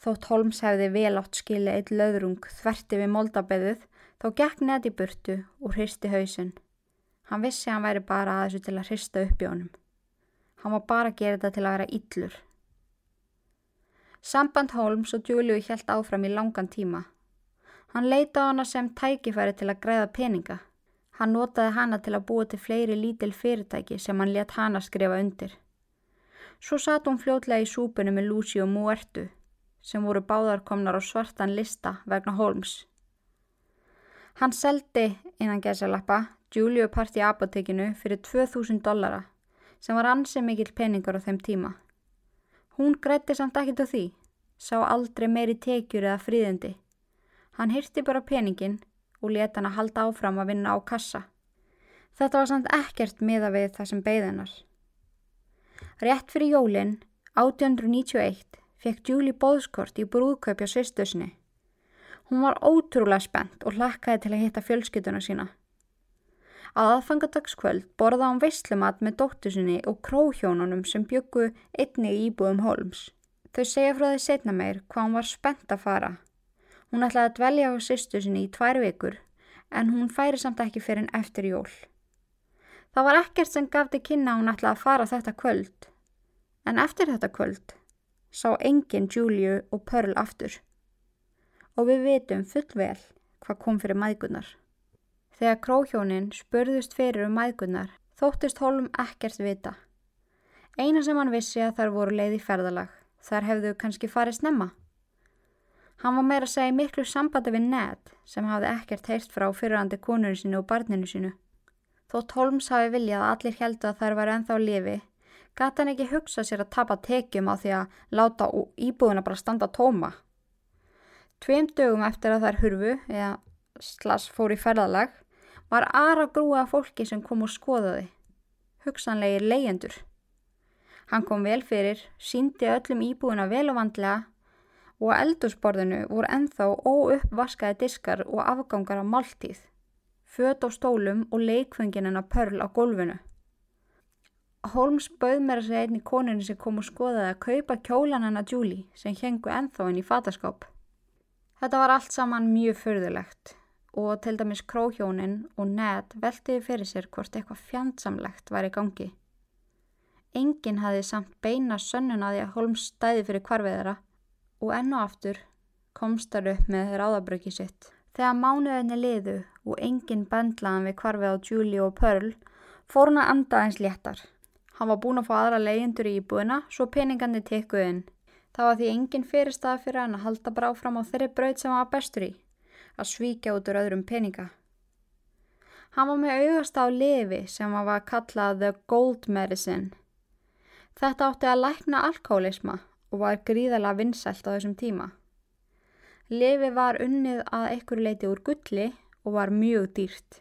Þótt Holmes hefði vel átt skilja eitt löðrung þverti við moldabeðið, þá gekk nett í burtu og hristi hausinn. Hann vissi að hann væri bara að þessu til að hrista upp í honum. Hann var bara að gera þetta til að vera yllur. Samband Holmes og Juliu helt áfram í langan tíma. Hann leita á hana sem tækifæri til að græða peninga. Hann notaði hana til að búa til fleiri lítil fyrirtæki sem hann let hana skrifa undir. Svo satt hún fljótlega í súpunum með Lucy og Muertu sem voru báðarkomnar á svartan lista vegna Holmes. Hann seldi, innan gesalappa, Juliu part í apotekinu fyrir 2000 dollara sem var ansið mikill peningur á þeim tíma. Hún grætti samt ekkert á því, sá aldrei meiri tekjur eða fríðindi. Hann hyrti bara peningin og leta hann að halda áfram að vinna á kassa. Þetta var samt ekkert miða við það sem beigðinnar. Rétt fyrir jólinn, 1891, fekk Julie bóðskort í brúðkaupja svistusni. Hún var ótrúlega spennt og hlakkaði til að hitta fjölskytuna sína. Að aðfangadagskvöld borða hann veislumat með dóttusinni og króhjónunum sem byggu einni íbúðum Holmes. Þau segja frá því setna meir hvað hann var spennt að fara. Hún ætlaði að dvelja á sýstu sinni í tvær vikur en hún færi samt ekki fyrir en eftir jól. Það var ekkert sem gaf til kynna hún ætlaði að fara þetta kvöld. En eftir þetta kvöld sá enginn Júliu og Pearl aftur. Og við vitum fullvel hvað kom fyrir maðgunar. Þegar króhjónin spurðust fyrir um mæðgunnar þóttist Holm ekkert vita. Eina sem hann vissi að þar voru leið í ferðalag, þar hefðu kannski farið snemma. Hann var meira að segja miklu sambandi við Ned sem hafði ekkert heist frá fyrirandi konurinn sinu og barninu sinu. Þótt Holmes hafi viljað að allir heldu að þær var ennþá lifi, gata hann ekki hugsa sér að tapa tekjum á því að láta íbúðuna bara standa tóma. Tveim dögum eftir að þær hurfu, eða slags fór í ferðalag, var aðra grúa fólki sem kom og skoðaði, hugsanlegir leyendur. Hann kom vel fyrir, síndi öllum íbúina vel og vandlega og að eldursporðinu voru enþá óuppvaskaði diskar og afgangar af máltíð, föt á stólum og leikfenginin af pörl á gólfinu. Holmes bauð mér að segja einn í koninu sem kom og skoðaði að kaupa kjólan hennar Julie sem hengu enþá inn í fataskáp. Þetta var allt saman mjög förðulegt og til dæmis króhjónin og Ned veltiði fyrir sér hvort eitthvað fjandsamlegt var í gangi. Engin hafi samt beina sönnun að því að Holmes stæði fyrir kvarfið þeirra og enn og aftur komst þar upp með ráðabröki sitt. Þegar mánuðinni liðu og engin bendlaðan við kvarfið á Julie og Pearl fór hann að anda eins léttar. Hann var búin að fá aðra leyendur í íbúina svo peningandi tekkuð inn. Það var því engin fyrirstað fyrir hann að halda bara áfram á þeirri braut sem hann var bestur í að svíkja út úr öðrum peninga. Hann var með augast á lifi sem hann var kallað The Gold Medicine. Þetta átti að lækna alkoholisma og var gríðalega vinsælt á þessum tíma. Lifi var unnið að ekkur leiti úr gulli og var mjög dýrt.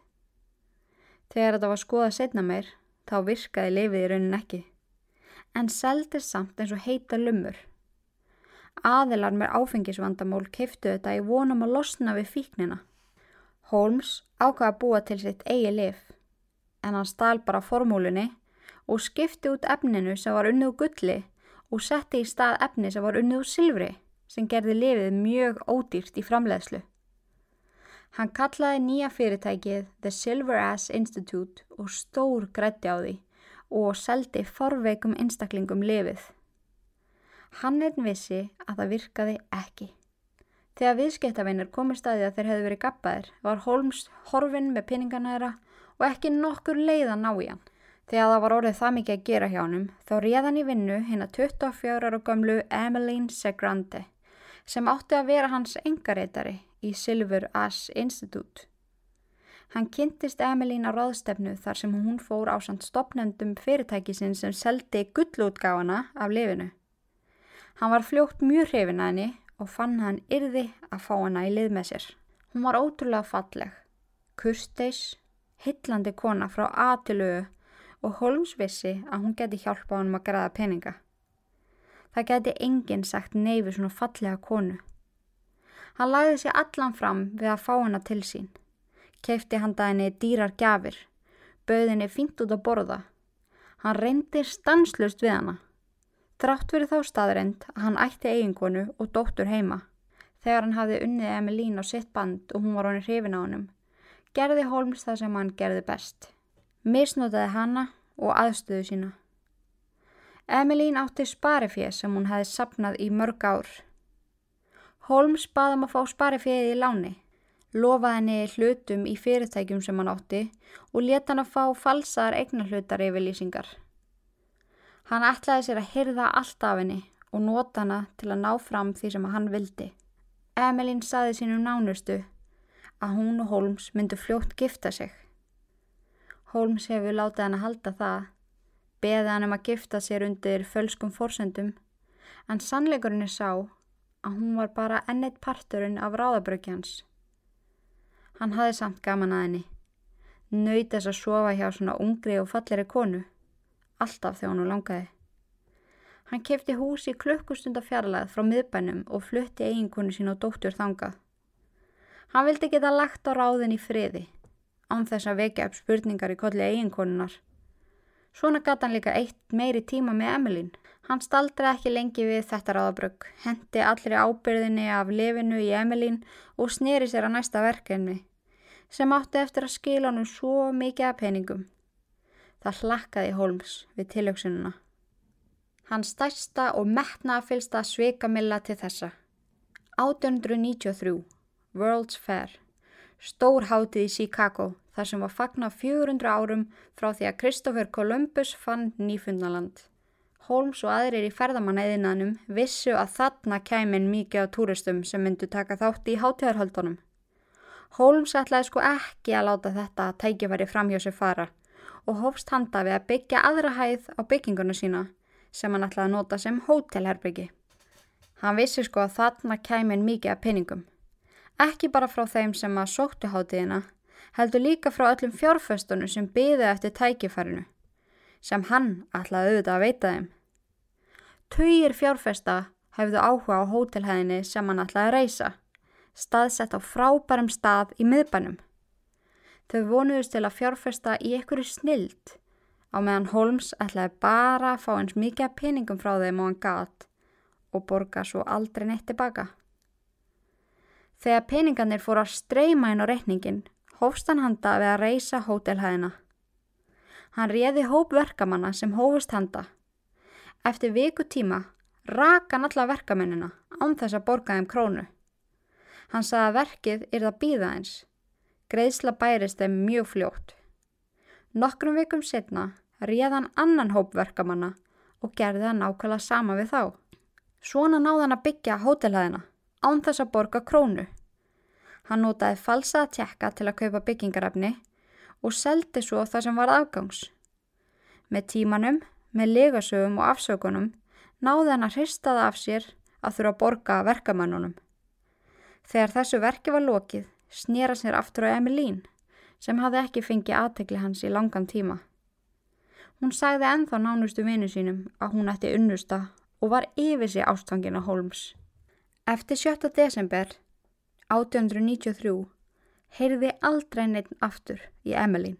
Þegar þetta var skoðað setna meir, þá virkaði lifið í raunin ekki. En seldir samt eins og heita lumur. Aðilar með áfengisvandamól keiftu þetta í vonum að losna við fíknina. Holmes ákvaði að búa til sitt eigi lif, en hann stál bara formúlunni og skipti út efninu sem var unnið úr gulli og setti í stað efni sem var unnið úr silfri sem gerði lifið mjög ódýrt í framleiðslu. Hann kallaði nýja fyrirtækið The Silver Ass Institute og stór grætti á því og seldi forveikum einstaklingum lifið. Hann einn vissi að það virkaði ekki. Þegar viðskiptavinnir komið staði að þeir hefðu verið gappaðir var Holmes horfinn með pinninganæra og ekki nokkur leið að ná í hann. Þegar það var orðið það mikið að gera hjá hann þá réð hann í vinnu hinn að 24 ára gamlu Emmeline Segrande sem átti að vera hans engareitari í Silver Ass Institute. Hann kynntist Emmeline á ráðstefnu þar sem hún fór á samt stopnendum fyrirtækisinn sem seldi gullútgáfana af lifinu. Hann var fljótt mjög hrifin að henni og fann hann yrði að fá hana í lið með sér. Hún var ótrúlega falleg, kursteis, hillandi kona frá atilögu og Holmes vissi að hún geti hjálpa honum að græða peninga. Það geti enginn sagt neyfi svona fallega konu. Hann lagði sér allan fram við að fá hana til sín. Keifti handa henni dýrar gafir, bauð henni fínt út að borða. Hann reyndi stanslust við hana. Drátt verið þá staðreind að hann ætti eigingonu og dóttur heima. Þegar hann hafði unnið Emilín á sitt band og hún var honir hrifin á honum, gerði Holmes það sem hann gerði best. Misnotaði hana og aðstöðu sína. Emilín átti sparifið sem hún hefði sapnað í mörg ár. Holmes baðum að fá sparifið í láni, lofaði henni hlutum í fyrirtækjum sem hann átti og leta hann að fá falsaðar eignarhlutar yfir lýsingar. Hann ætlaði sér að hyrða allt af henni og nota hana til að ná fram því sem hann vildi. Emilín saði sínum nánustu að hún og Holmes myndu fljótt gifta sig. Holmes hefur látið hann að halda það, beði hann um að gifta sér undir fölskum fórsendum, en sannleikurinn er sá að hún var bara enneitt parturinn af ráðabrökjans. Hann hafði samt gaman að henni, nöytast að sofa hjá svona ungri og falleri konu alltaf þegar hann langaði. Hann kefti hús í klukkustunda fjarlæð frá miðbænum og flutti eiginkonu sín á dóttur þangað. Hann vildi geta lagt á ráðin í friði, án þess að vekja upp spurningar í kolli eiginkonunar. Svona gata hann líka eitt meiri tíma með Emilín. Hann staldri ekki lengi við þetta ráðabrögg, hendi allri ábyrðinni af lefinu í Emilín og sneri sér að næsta verkefni, sem átti eftir að skila hann um svo mikið af peningum. Það hlakkaði Holmes við tilöksununa. Hann stærsta og metnafylsta sveikamilla til þessa. 1893, World's Fair, stór hátið í Chicago þar sem var fagna 400 árum frá því að Christopher Columbus fann nýfundaland. Holmes og aðrir í ferðamanæðinanum vissu að þarna kæmin mikið á túristum sem myndu taka þátt í hátíðarhaldunum. Holmes ætlaði sko ekki að láta þetta að tækifæri fram hjá sig fara og hófst handa við að byggja aðra hæð á byggingunum sína sem hann ætlaði að nota sem hótelherbyggi. Hann vissi sko að þarna kæmin mikið af pinningum. Ekki bara frá þeim sem að sóttu hátíðina, heldur líka frá öllum fjárföstunum sem byði eftir tækifærinu, sem hann ætlaði auðvitað að veita þeim. Töyir fjárfesta hefðu áhuga á hótelhæðinni sem hann ætlaði að reysa, staðsett á frábærum stað í miðbænum. Þau vonuðust til að fjárfesta í einhverju snild á meðan Holmes ætlaði bara að fá eins mikið peningum frá þeim og hann gat og borga svo aldrei neitt tilbaka. Þegar peningarnir fór að streyma inn á reikningin, hófst hann handa við að reysa hótelhæðina. Hann réði hóp verkamanna sem hófust handa. Eftir viku tíma raka hann alla verkamennina án þess að borga þeim krónu. Hann sagði að verkið er það býða eins Greiðsla bærist þeim mjög fljótt. Nokkrum vikum setna réðan annan hópverkamanna og gerði það nákvæmlega sama við þá. Svona náði hann að byggja hótelhæðina án þess að borga krónu. Hann notaði falsaða tjekka til að kaupa byggingarafni og seldi svo það sem var afgangs. Með tímanum, með legasögum og afsökunum náði hann að hristaða af sér að þurfa að borga verkamannunum. Þegar þessu verki var lokið snýra sér aftur á Emilín sem hafði ekki fengið aðtegli hans í langan tíma. Hún sagði enþá nánustu vinu sínum að hún ætti unnusta og var yfir sig ástfangin á Holmes. Eftir 7. desember 1893 heyrði aldrei neitt aftur í Emilín.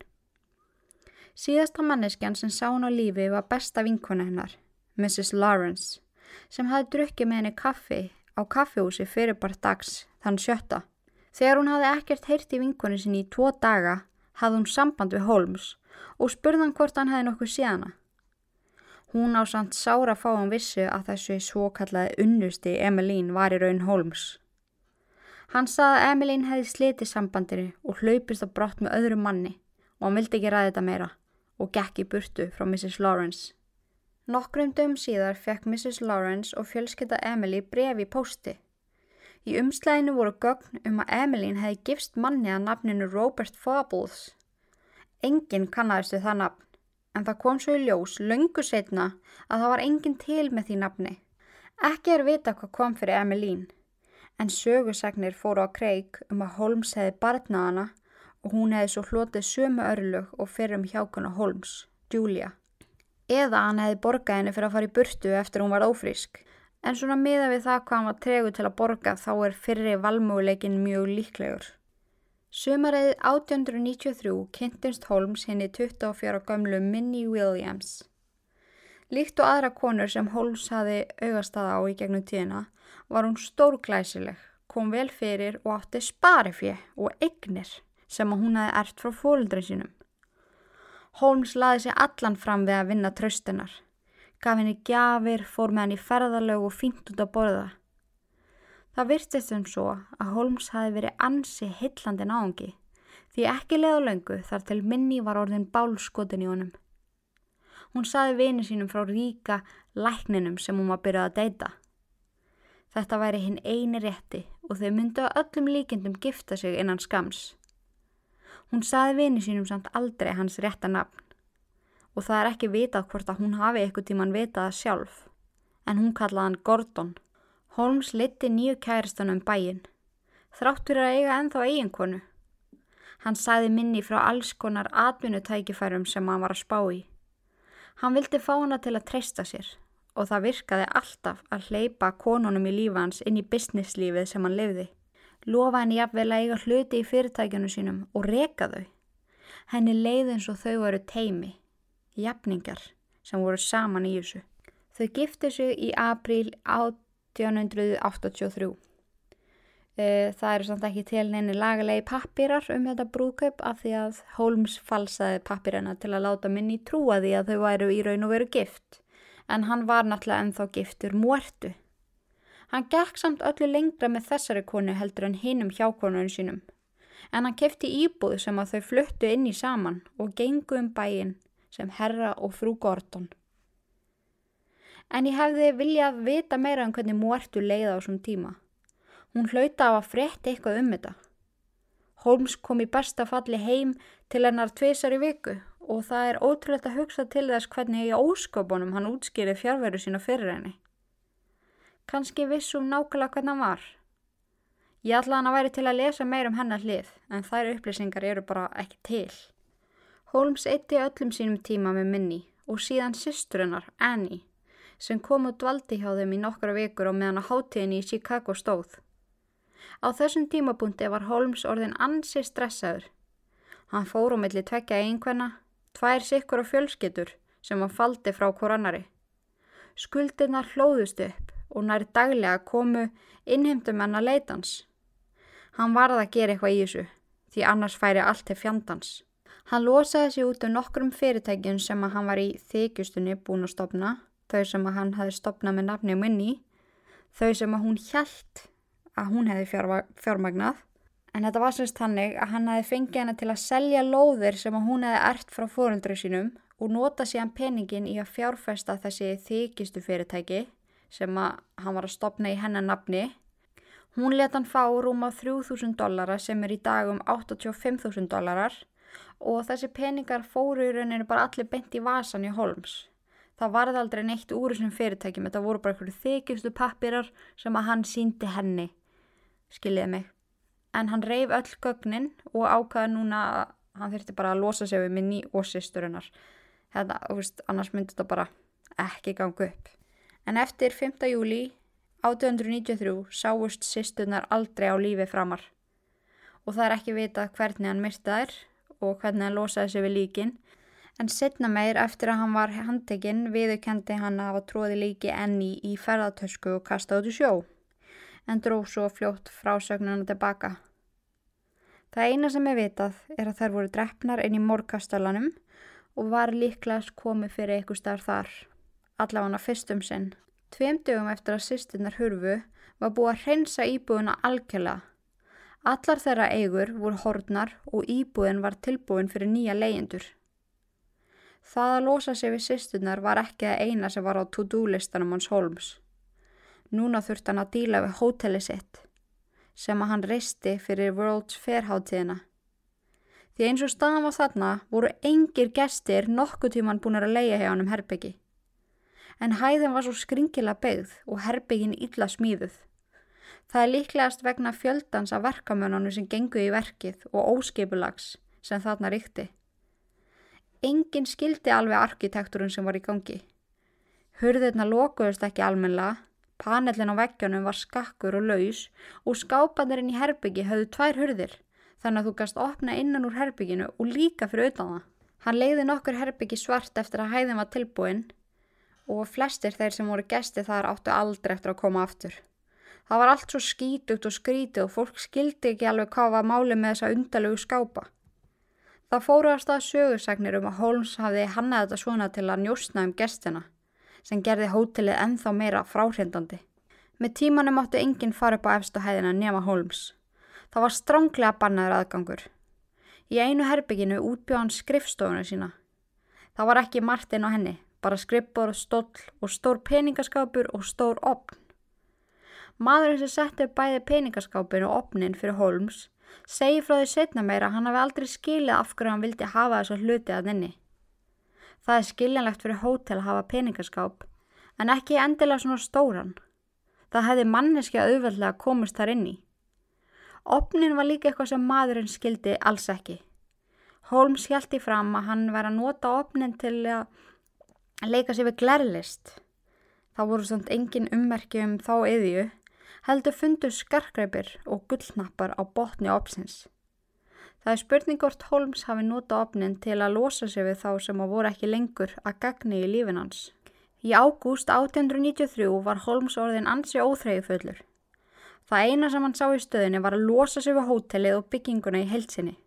Síðasta manneskjan sem sá hún á lífi var besta vinkona hennar, Mrs. Lawrence, sem hafi drukkið með henni kaffi á kaffihúsi fyrir bara dags þann sjötta. Þegar hún hafði ekkert heyrt í vinkonu sinni í tvo daga hafði hún samband við Holmes og spurðan hvort hann hefði nokkuð síðana. Hún á samt sára fáum vissu að þessu svokallaði unnusti Emilín var í raun Holmes. Hann saði að Emilín hefði slitið sambandinu og hlaupist á brott með öðru manni og hann vildi ekki ræði þetta meira og gekk í burtu frá Mrs. Lawrence. Nokkrum dögum síðar fekk Mrs. Lawrence og fjölskylda Emily brefi í pósti Í umslæðinu voru gögn um að Emilín hefði gifst manni að nafninu Robert Fables. Enginn kannadist við það nafn, en það kom svo í ljós löngu setna að það var enginn til með því nafni. Ekki er vita hvað kom fyrir Emilín, en sögursagnir fóru á kreik um að Holmes hefði barnað hana og hún hefði svo hlotið sömu örlug og fyrir um hjákuna Holmes, Julia. Eða hann hefði borgað henni fyrir að fara í burtu eftir hún var ófrísk. En svona miða við það hvað hann var tregu til að borga þá er fyrri valmöguleikin mjög líklegur. Sumarið 1893 kynntinst Holmes henni 24 gamlu Minnie Williams. Líkt og aðra konur sem Holmes hafi augastaða á í gegnum tíðina var hún stórglæsileg, kom vel fyrir og átti sparifje og eignir sem hún hafi ert frá fólundrið sínum. Holmes laði sig allan fram við að vinna tröstunar, gaf henni gjafir, fór með henni ferðalög og fínt út að borða. Það virtist um svo að Holmes hafi verið ansi hillandi náðungi því ekki leða löngu þar til minni var orðin bálskotin í honum. Hún saði vini sínum frá ríka lækninum sem hún var byrjað að deyta. Þetta væri hinn eini rétti og þau myndu að öllum líkendum gifta sig innan skams. Hún saði vini sínum samt aldrei hans rétta nafn og það er ekki vitað hvort að hún hafi eitthvað tíman vitað það sjálf en hún kallaði hann Gordon. Holmes liti nýju kæristan um bæin þráttur að eiga ennþá eiginkonu. Hann saði minni frá alls konar atvinnutækifærum sem hann var að spá í. Hann vildi fá hana til að treysta sér og það virkaði alltaf að hleypa konunum í lífa hans inn í businesslífið sem hann lifði. Lofa henni jafnvel að eiga hluti í fyrirtækjunu sínum og reka þau. Henni leiði eins og þau voru teimi, jafningar sem voru saman í þessu. Þau gifti sig í apríl 1883. Það eru samt ekki til neini lagalegi pappirar um þetta brúðkaup af því að Holmes falsaði pappirina til að láta minni trúa því að þau væru í raun og veru gift en hann var náttúrulega ennþá giftur muertu. Hann gekk samt öllu lengra með þessari konu heldur en hinum hjákonunum sínum, en hann kefti íbúð sem að þau fluttu inn í saman og gengu um bæin sem herra og frú Gordon. En ég hefði viljað vita meira um hvernig muertu leiða á svon tíma. Hún hlauta á að frétta eitthvað um þetta. Holmes kom í besta falli heim til hennar tveisar í viku og það er ótrúlegt að hugsa til þess hvernig í ósköpunum hann útskýri fjárveru sína fyrir henni. Kanski vissum nákvæmlega hvernig hann var. Ég ætla hann að væri til að lesa meir um hennar hlið, en þær upplýsingar eru bara ekki til. Holmes eitti öllum sínum tíma með minni og síðan sýsturinnar, Annie, sem kom og dvaldi hjá þeim í nokkra vikur og meðan á hátíðinni í Chicago stóð. Á þessum tímapunkti var Holmes orðin ansi stressaður. Hann fór á milli tvekja einkvenna tvær sikkur og fjölskyttur sem hann faldi frá korannari. Skuldina hlóðust upp og nær daglega komu innheimtumenn að leitans. Hann varði að gera eitthvað í þessu því annars færi allt til fjandans. Hann losaði sig út um nokkrum fyrirtækjum sem að hann var í þykjustunni búin að stopna, þau sem að hann hefði stopnað með nafni minni, þau sem að hún hjælt að hún hefði fjármagnað En þetta var semst hannig að hann hefði fengið henni til að selja lóðir sem hún hefði ert frá fórundri sínum og nota síðan peningin í að fjárfesta þessi þykistu fyrirtæki sem hann var að stopna í hennar nafni. Hún leta hann fá rúma 3000 dollara sem er í dag um 85.000 dollarar og þessi peningar fóru í rauninu bara allir bent í vasan í Holmes. Það varði aldrei neitt úr þessum fyrirtækjum, þetta voru bara einhverju þykistu pappirar sem að hann síndi henni, skiljiði mig en hann reyf öll gögnin og ákvaða núna að hann þurfti bara að losa sig við minni og sýsturinnar. Þetta, þú veist, annars myndi þetta bara ekki ganga upp. En eftir 5. júli 1893 sáust sýsturnar aldrei á lífi framar. Og það er ekki vita hvernig hann myrta þær og hvernig hann losaði sig við líkin. En setna meir eftir að hann var handtekinn viðurkendi hann að hafa tróði líki enni í ferðartösku og kasta út í sjó en dróð svo fljótt frásögnuna tilbaka. Það eina sem er vitað er að þær voru drefnar inn í morgastalanum og var líklegast komið fyrir eitthvað starf þar, allavega fyrstum sinn. Tveim dögum eftir að sýstinnar hurfu var búið að hreinsa íbúðuna algjörlega. Allar þeirra eigur voru hornar og íbúðin var tilbúin fyrir nýja leyendur. Það að losa sig við sýstinnar var ekki það eina sem var á to-do listanum hans Holmes. Núna þurft hann að díla við hóteli sitt sem að hann reisti fyrir World's Fair hátíðina. Því eins og staðan var þarna voru engir gestir nokkuð tíman búin að leia hjá hann um herbyggi. En hæðin var svo skringila beigð og herbyggin illa smíðuð. Það er líklegast vegna fjöldans af verkamönunum sem gengu í verkið og óskipulags sem þarna ríkti. enginn skildi alveg arkitekturinn sem var í gangi. Hurðirna lokuðust ekki almenlega, panellin á veggjónum var skakkur og laus og skápanirinn í herbyggi höfðu tvær hurðir þannig að þú gast opna innan úr herbygginu og líka fyrir utan það. Hann leiði nokkur herbyggi svart eftir að hæðin var tilbúin og flestir þeir sem voru gesti þar áttu aldrei eftir að koma aftur. Það var allt svo skítugt og skrítið og fólk skildi ekki alveg hvað var máli með þessa undalögu skápa. Það fóru að stað sögursagnir um að Holmes hafði hannað þetta svona til að njóstna um gestina sem gerði hótelið enþá meira fráhrindandi. Með tímanum áttu enginn fara upp á efstu hæðina nema Holmes. Það var stránglega bannaður aðgangur. Í einu herbygginu útbjóð hann skrifstofuna sína. Það var ekki Martin og henni, bara skrippur og stóll og stór peningaskapur og stór opn. Maðurinn sem setti upp bæði peningaskápin og opnin fyrir Holmes segi frá því setna meira að hann hafi aldrei skilið af hverju hann vildi hafa þessu hluti að inni. Það er skiljanlegt fyrir hótel að hafa peningaskáp en ekki endilega svona stóran. Það hefði manneski að auðveldlega komist þar inni. Opnin var líka eitthvað sem maðurinn skildi alls ekki. Holmes hjælti fram að hann væri að nota opnin til að leika sér við glerlist. Það voru svona engin ummerki um þá eðju heldur fundur skarkreipir og gullnappar á botni opsins. Það er spurning hvort Holmes hafi nota opnin til að losa sig við þá sem að voru ekki lengur að gagni í lífin hans. Í ágúst 1893 var Holmes orðin ansi óþreyju fullur. Það eina sem hann sá í stöðinni var að losa sig við hótelið og bygginguna í heilsinni.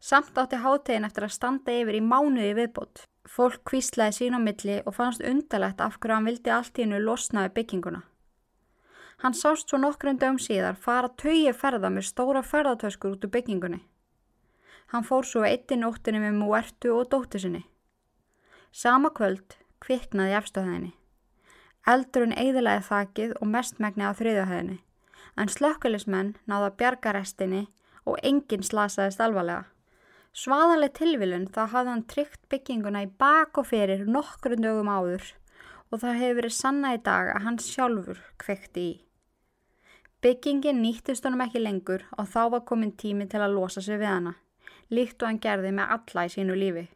Samt átti hátegin eftir að standa yfir í mánuði viðbót. Fólk kvíslaði sín á milli og fannst undarlegt af hverju hann vildi allt í hennu losnaði bygginguna. Hann sást svo nokkrum dögum síðar fara tögi ferða með stóra ferðartöskur út úr byggingunni. Hann fór svo eitt í nóttinni með múertu og dóttu sinni. Sama kvöld kviknaði efstöðinni. Eldurinn eigðilega þakið og mestmægni á þriðahæðinni, en slökkulismenn náða bjargarestinni og enginn slasaðist alvarlega. Svaðanlega tilvilun þá hafði hann tryggt bygginguna í bak og fyrir nokkrum dögum áður og það hefur verið sanna í dag að hann sjálfur kvekti í. Byggingin nýttist honum ekki lengur og þá var komin tími til að losa sig við hana, líkt og hann gerði með alla í sínu lífi.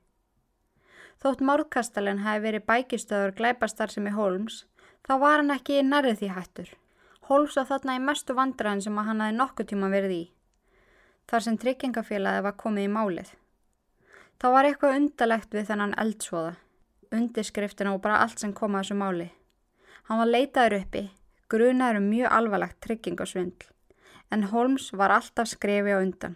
Þótt Márkastalinn hafi verið bækistöður glæpastar sem í Holmes, þá var hann ekki nærið því hættur. Holmes var þarna í mestu vandraðin sem hann hafi nokkuð tíma verið í, þar sem tryggingafélagi var komið í málið. Það var eitthvað undalegt við þennan eldsvoða, undirskriftina og bara allt sem kom að þessu máli. Hann var leitaður uppi, grunaður um mjög alvarlegt tryggingasvindl, en Holmes var alltaf skrefi á undan.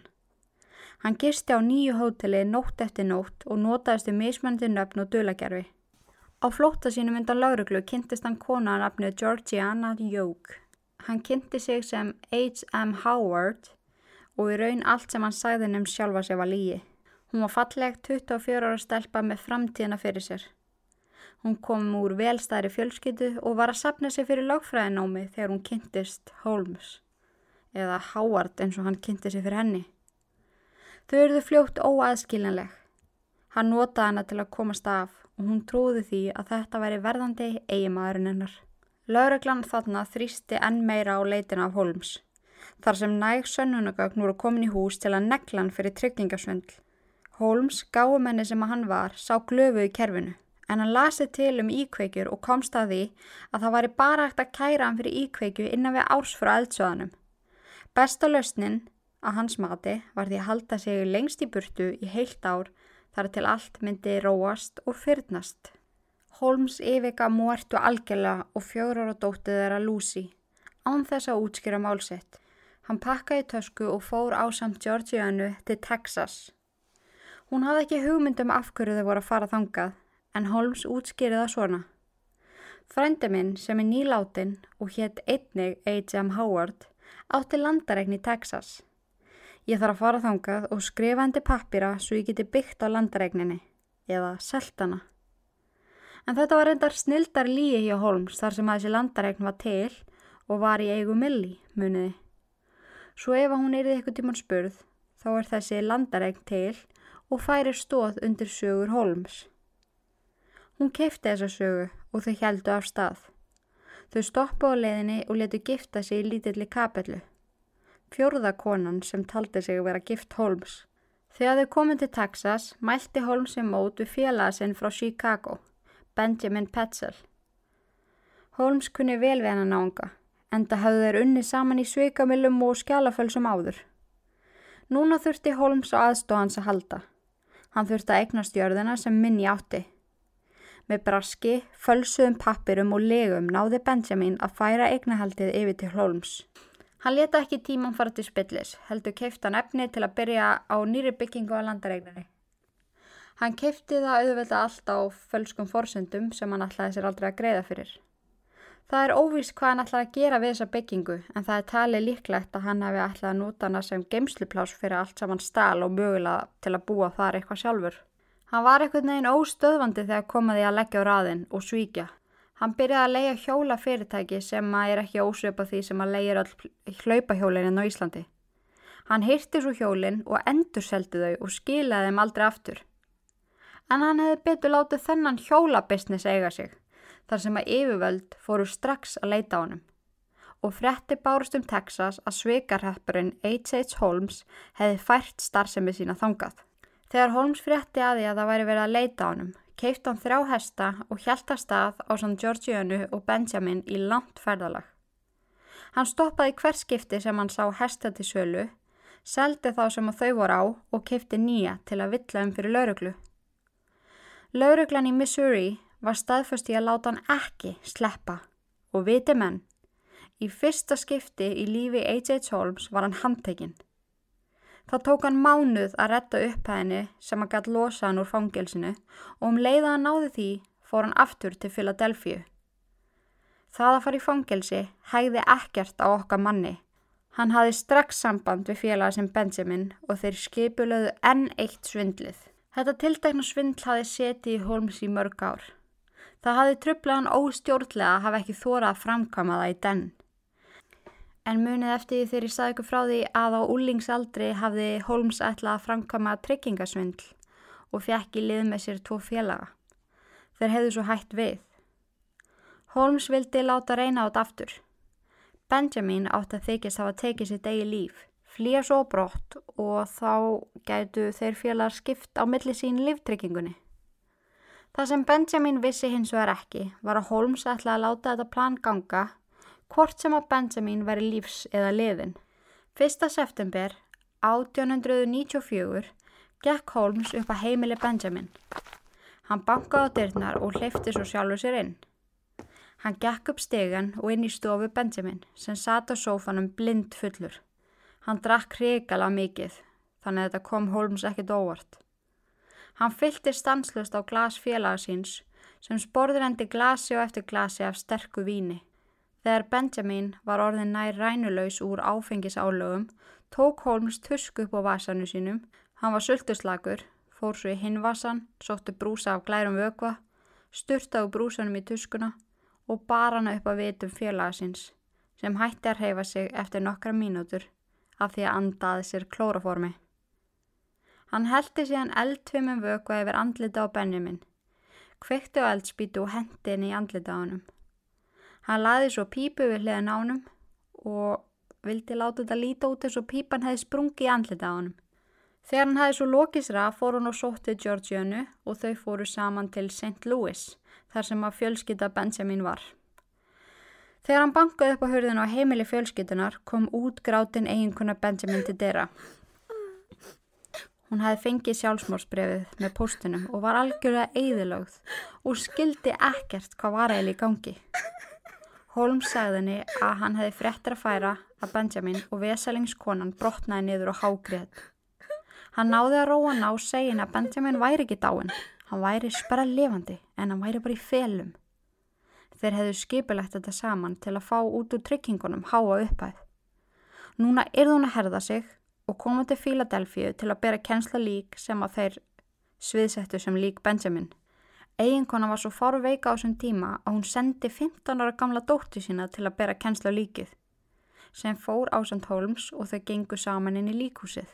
Hann gisti á nýju hóteli nótt eftir nótt og notaðist um mismöndi nöfn og dulagerfi. Á flótta sínum undan lauruglu kynntist hann konaðan afnið Georgiana Yoke. Hann kynnti sig sem H.M. Howard og í raun allt sem hann sagði nefn sjálfa sig var lígi. Hún var falleg 24 ára stelpa með framtíðina fyrir sér. Hún kom úr velstæri fjölskyttu og var að sapna sig fyrir lagfræðinámi þegar hún kynntist Holmes, eða Howard eins og hann kynnti sig fyrir henni. Þau eruðu fljótt óaðskiljanleg. Hann notaði hana til að komast af og hún trúði því að þetta væri verðandi eigimaðurinn hennar. Laureglan þarna þrýsti enn meira á leitina af Holmes, þar sem næg sönnunagögn voru komin í hús til að negla hann fyrir tryggingasvindl. Holmes, gáumenni sem að hann var, sá glöfu í kerfinu en hann lasið til um íkveikjur og komst að því að það væri bara hægt að kæra hann fyrir íkveikju innan við ársfra eldsöðanum. Besta lausnin að hans mati var því að halda sig lengst í burtu í heilt ár þar til allt myndi róast og fyrnast. Holmes yfika múertu algjörlega og fjórar og dóttið þeirra Lucy, án þess að útskýra málsett. Hann pakkaði tösku og fór á samt Georgianu til Texas. Hún hafði ekki hugmyndum af hverju þau voru að fara þangað en Holmes útskýrið það svona. Frændi minn sem er nýláttinn og hétt einnig H.M. Howard átti landaregn í Texas. Ég þarf að fara þangað og skrifa hendi pappira svo ég geti byggt á landaregninni eða seltana. En þetta var reyndar snildar líi hjá Holmes þar sem að þessi landaregn var til og var í eigu milli, muniði. Svo ef hún erið eitthvað tíman spurð þá er þessi landaregn til og færir stóð undir sögur Holmes. Hún keifti þessa sögu og þau heldu af stað. Þau stoppu á leiðinni og letu gifta sig í lítilli kapellu. Fjórða konan sem taldi sig vera gift Holmes. Þegar þau komið til Texas mælti Holmes sem mót við félagasinn frá Chicago, Benjamin Petzel. Holmes kunni vel við hennar náunga, enda hafðu þeir unni saman í sveikamillum og skjálafölsum áður. Núna þurfti Holmes á aðstóðans að halda. Hann þurfti að eignast jörðina sem minni átti. Með braski, fölsuðum pappirum og legum náði Benjamin að færa eignahaldið yfir til Holmes. Hann leta ekki tíman fara til spillis, heldur keifta hann efni til að byrja á nýri byggingu á landaregnari. Hann keifti það auðvitað allt á fölskum forsöndum sem hann ætlaði sér aldrei að greiða fyrir. Það er óvís hvað hann ætlaði að gera við þessa byggingu en það er talið líklegt að hann hefði ætlaði að nota hana sem geimsluplás fyrir allt saman stál og mögulega til að búa þar eitthvað sjálfur. Hann var eitthvað neginn óstöðvandi þegar komaði að leggja á raðin og svíkja. Hann byrjaði að leia hjóla fyrirtæki sem er ekki ósöpa því sem að leia hlaupahjólinn á Íslandi. Hann heyrti svo hjólinn og endur seldi þau og skilaði þeim aldrei aftur. En hann hefði betur látið þennan hjólabisnis eiga sig, þar sem að yfirvöld fóru strax að leita á hann. Og fretti bárust um Texas að svikarheppurinn H.H. Holmes hefði fært starfsemi sína þangað. Þegar Holmes fretti að því að það væri verið að leita á hann, keift hann þrjá hesta og hjælta stað á sann Georgianu og Benjamin í langt ferðalag. Hann stoppaði hver skipti sem hann sá hesta til sölu, seldi þá sem þau voru á og keifti nýja til að vittla um fyrir lauruglu. Lauruglan í Missouri var staðfust í að láta hann ekki sleppa og viti menn, í fyrsta skipti í lífi H.H. Holmes var hann handtekinn. Það tók hann mánuð að retta upp henni sem að gætt losa hann úr fangilsinu og um leiða hann náði því fór hann aftur til Philadelphia. Það að fara í fangilsi hægði ekkert á okkar manni. Hann hafi strax samband við félaga sem Benjamin og þeir skipulöðu enn eitt svindlið. Þetta tildækna svindl hafi setið í Holmes í mörg ár. Það hafi tröflað hann óstjórnlega að hafa ekki þórað að framkama það í den. En munið eftir því þegar ég saði ykkur frá því að á úlingsaldri hafði Holmes ætlað að framkama tryggingasvindl og fjekk í lið með sér tvo félaga. Þeir hefðu svo hætt við. Holmes vildi láta reyna át aftur. Benjamin átt að þykist hafa tekið sitt eigi líf, flýja svo brott og þá gætu þeir félagar skipt á milli sín líftryggingunni. Það sem Benjamin vissi hins vegar ekki var að Holmes ætlaði að láta þetta plan ganga hvort sem að Benjamin væri lífs eða liðin. 1. september 1894 gekk Holmes upp að heimili Benjamin. Hann bankaði á dyrnar og hleyfti svo sjálfur sér inn. Hann gekk upp stegan og inn í stofu Benjamin sem sata sófanum blind fullur. Hann drakk hrigala mikið þannig að þetta kom Holmes ekkit óvart. Hann fyllti stanslust á glas félagasíns sem sporður endi glasi og eftir glasi af sterku víni. Þegar Benjamin var orðin nær rænulöys úr áfengisálögum, tók Holmes tusku upp á vasanu sínum, hann var sulturslagur, fór svo í hinvasan, sóttu brúsa af glærum vögva, styrtaðu brúsanum í tuskuna og bar hana upp að vitum félagasins, sem hætti að reyfa sig eftir nokkra mínútur af því að andaði sér klóraformi. Hann heldi síðan eldtvimum vögva yfir andlita á Benjamin, kvekti á eldspítu og hendi henni í andlita á hannum. Hann laði svo pípu við hliðan ánum og vildi láta þetta líta út eins og pípan hefði sprungið í andlita á hann. Þegar hann hefði svo lokisra fór hann og sóttið Georgianu og þau fóru saman til St. Louis þar sem að fjölskytta Benjamin var. Þegar hann bankaði upp á hörðinu á heimili fjölskyttunar kom út grátin eiginkuna Benjamin til dera. Hún hefði fengið sjálfsmórsbrefið með postunum og var algjörlega eigðilögð og skildi ekkert hvað var eiginlega í gangi. Holmes sagði henni að hann hefði frettir að færa að Benjamin og veselingskonan brotnaði niður og hágrið. Hann náði að róa ná segin að Benjamin væri ekki dáin, hann væri sperra lifandi en hann væri bara í felum. Þeir hefðu skipilegt þetta saman til að fá út úr tryggingunum háa upphæð. Núna er hún að herða sig og koma til Fíladelfíu til að bera kennsla lík sem að þeir sviðsettu sem lík Benjamin. Eiginkona var svo fóru veika á þessum tíma að hún sendi 15 ára gamla dóttu sína til að bera kennsla líkið, sem fór ásand Holmes og þau gengu saman inn í líkhúsið.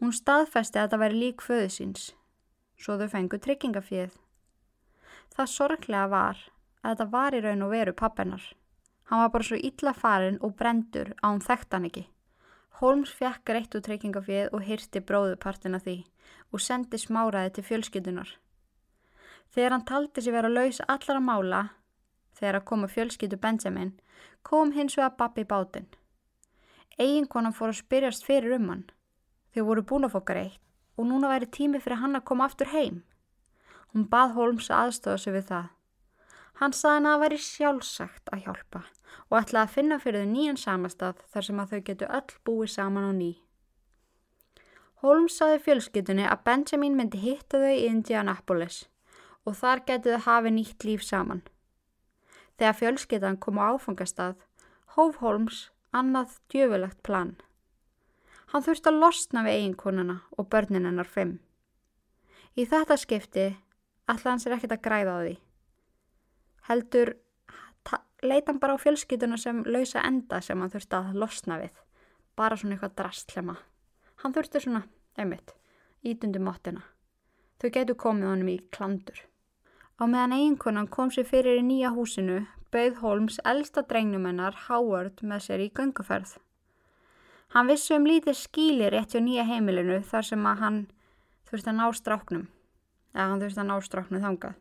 Hún staðfesti að það væri lík föðu síns, svo þau fengu tryggingafíð. Það sorglega var að þetta var í raun og veru pappennar. Hann var bara svo illa farin og brendur að hún þekkt hann ekki. Holmes fekk greitt úr treykingafið og hyrti bróðupartina því og sendi smáraði til fjölskytunar. Þegar hann taldi sér vera laus allara mála, þegar að koma fjölskytu Benjamin, kom hins vega babbi bátinn. Eginkonan fór að spyrjast fyrir um hann. Þau voru búin að fá greitt og núna væri tími fyrir hann að koma aftur heim. Hún bað Holmes aðstofa sig við það. Hann saði hann að það væri sjálfsagt að hjálpa og ætlaði að finna fyrir þau nýjan samastað þar sem að þau getu öll búið saman á ný. Holmes saði fjölskytunni að Benjamin myndi hitta þau í Indianapolis og þar getu þau hafi nýtt líf saman. Þegar fjölskytan kom á áfangastað, hóf Holmes annað djöfulegt plan. Hann þurfti að losna við eiginkonuna og börnin hennar fimm. Í þetta skipti ætla hann sér ekkert að græða á því heldur leita hann bara á fjölskytuna sem lausa enda sem hann þurfti að losna við bara svona eitthvað drastlema hann þurfti svona, einmitt ítundi móttina þau getur komið honum í klandur á meðan eiginkonan kom sér fyrir í nýja húsinu bauð Holmes elsta drengnumennar Howard með sér í gönguferð hann vissi um lítið skíli rétt hjá nýja heimilinu þar sem að hann þurfti að ná stráknum eða hann þurfti að ná stráknu þangað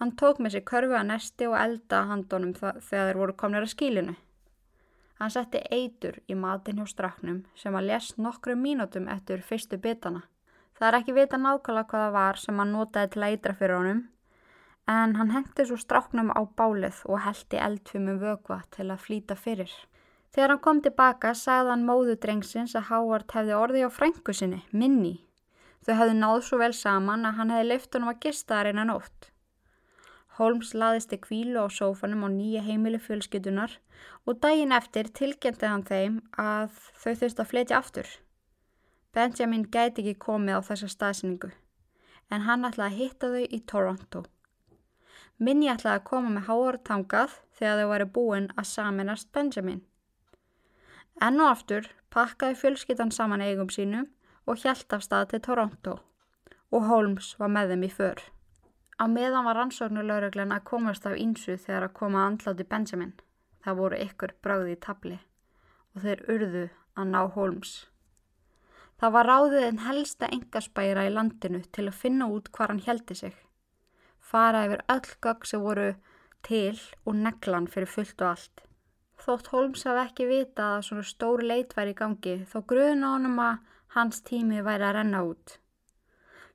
Hann tók með sér körfu að nesti og elda handunum þegar þeir voru komnir að skílinu. Hann setti eitur í matin hjá straknum sem að lest nokkru mínútum eftir fyrstu bitana. Það er ekki vita nákvæmlega hvað það var sem hann notaði til að eitra fyrir honum en hann hengti svo stráknum á bálið og heldi eldfumum vögva til að flýta fyrir. Þegar hann kom tilbaka sagði hann móðu drengsins að Howard hefði orði á frængu sinni, Minni. Þau hefði náð svo vel saman að hann hefði leift honum að gista þar einan ótt. Holmes laðist í kvílu á sófanum á nýja heimili fjölskytunar og daginn eftir tilgjenti hann þeim að þau þurfti að fletja aftur. Benjamin gæti ekki komið á þessa staðsningu en hann ætlaði að hitta þau í Toronto. Minni ætlaði að koma með Howard tangað þegar þau væri búin að saminast Benjamin. Enn og aftur pakkaði fjölskytan saman eigum sínum og hjælt af stað til Toronto og Holmes var með þeim í för. Á meðan var rannsóknulaureglan að komast af ínsu þegar að koma að andláti Benjamin. Það voru ykkur bráði í tabli og þeir urðu að ná Holmes. Það var ráðið en helsta engaspæra í landinu til að finna út hvað hann heldi sig. Fara yfir öll gögg sem voru til og neglan fyrir fullt og allt. Þótt Holmes hafi ekki vita að svona stóri leit væri í gangi þó gruðin á honum að hans tími væri að renna út.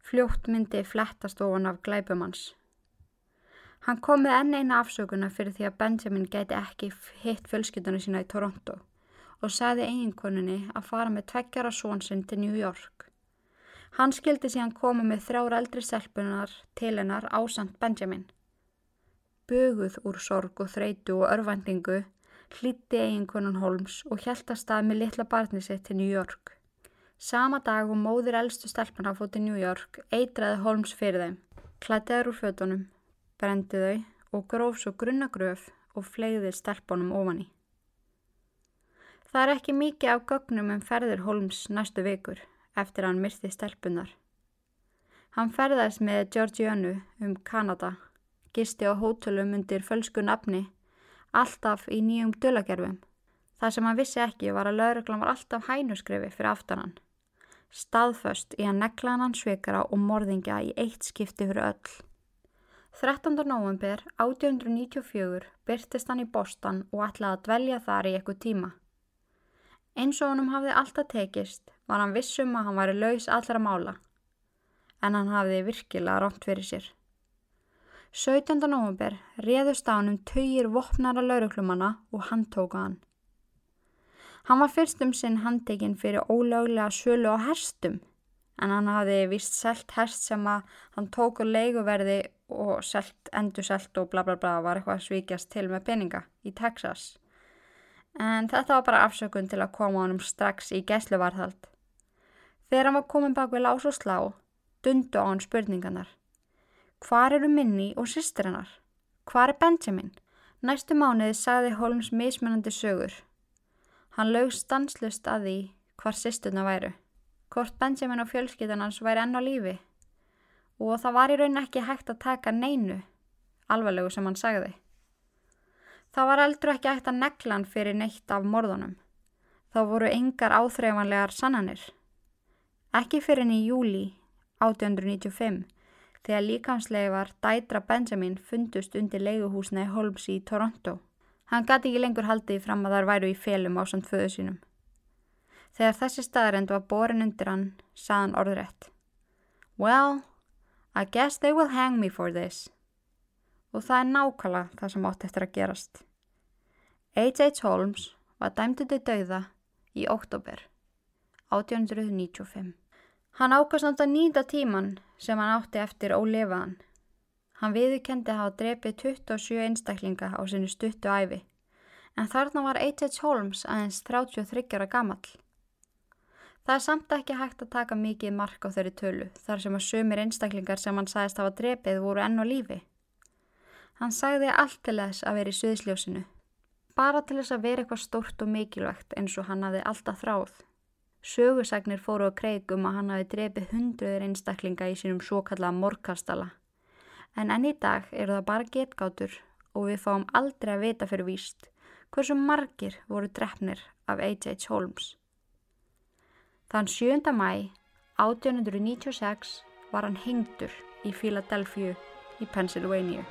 Fljótt myndi flettast ofan af glæpumanns. Hann kom með enn eina afsökuna fyrir því að Benjamin gæti ekki hitt fjölskyldunum sína í Toronto og sagði eiginkoninni að fara með tveggjara svonsinn til New York. Hann skildi síðan koma með þrjára eldri selpunar til hennar ásand Benjamin. Böguð úr sorg og þreitu og örvendingu hlýtti eiginkonan Holmes og hjælta stað með litla barni sitt til New York. Sama dag og móðir eldstu stelpana fótti New York eitraði Holmes fyrir þeim, klættiður úr fötunum, brendi þau og gróf svo grunnagröf og fleiði stelpunum ofan í. Það er ekki mikið af gögnum en um ferðir Holmes næstu vikur eftir að hann myrti stelpunar. Hann ferðast með Georgianu um Kanada, gisti á hótelum undir fölsku nafni, alltaf í nýjum dölagerfum. Það sem hann vissi ekki var að lauruglan var alltaf hænuskrefi fyrir aftanan staðföst í að negla hann svikara og morðingja í eitt skipti fyrir öll. 13. november 1894 byrtist hann í Boston og ætlaði að dvelja þar í eitthvað tíma. Eins og honum hafði alltaf tekist var hann vissum að hann væri laus allra mála, en hann hafði virkilega ránt fyrir sér. 17. november réðust á hann um töyir vopnara lauruklumanna og hann tóka hann. Hann var fyrst um sinn handekinn fyrir ólöglega sölu á herstum en hann hafði vist selt herst sem að hann tók og leiguverði og selt, endur selt og bla bla bla var eitthvað svíkjast til með peninga í Texas. En þetta var bara afsökun til að koma honum strax í gæsluvarðhald. Þegar hann var komin bak við lás og slá, dundu á hann spurninganar. Hvar eru Minni og sýstirinnar? Hvar er Benjamin? Næstu mánuði sagði Holmes mismunandi sögur. Hann lög stanslust að því hvar sýstuna væru. Hvort Benjamin og fjölskyttan hans væri enn á lífi. Og það var í raun ekki hægt að taka neinu, alvarlegu sem hann sagði. Það var eldur ekki hægt að negla hann fyrir neitt af morðunum. þá voru engar áþreifanlegar sannanir. Ekki fyrir enn í júli 1895 þegar líkamsleifar dætra Benjamin fundust undir leiguhúsna í Holmes í Toronto. Hann gati ekki lengur haldið fram að þar væru í félum á samt föðu sínum. Þegar þessi staðarind var borin undir hann, saðan orðrætt. Well, I guess they will hang me for this. Og það er nákvæmlega það sem átt eftir að gerast. H.H. Holmes var dæmtið til dauða í oktober 1895. Hann ákast nátt að nýta tíman sem hann átti eftir ólefaðan. Hann viðkendi að hafa drefið 27 einstaklinga á sinni stuttu æfi, en þarna var H.H. Holmes aðeins 33 ára gamall. Það er samt ekki hægt að taka mikið mark á þeirri tölu, þar sem að sömur einstaklingar sem hann sagðist hafa drefið voru enn á lífi. Hann sagði allt til þess að vera í söðsljósinu, bara til þess að vera eitthvað stórt og mikilvægt eins og hann hafði alltaf þráð. Sögusagnir fóru á kreik um að hann hafi drefið hundruður einstaklinga í sínum svo kallaða morkastala. En enn í dag eru það bara getgátur og við fáum aldrei að vita fyrir víst hversu margir voru drefnir af H.H. Holmes. Þann 7. mæ 1896 var hann hengtur í Philadelphia í Pennsylvania.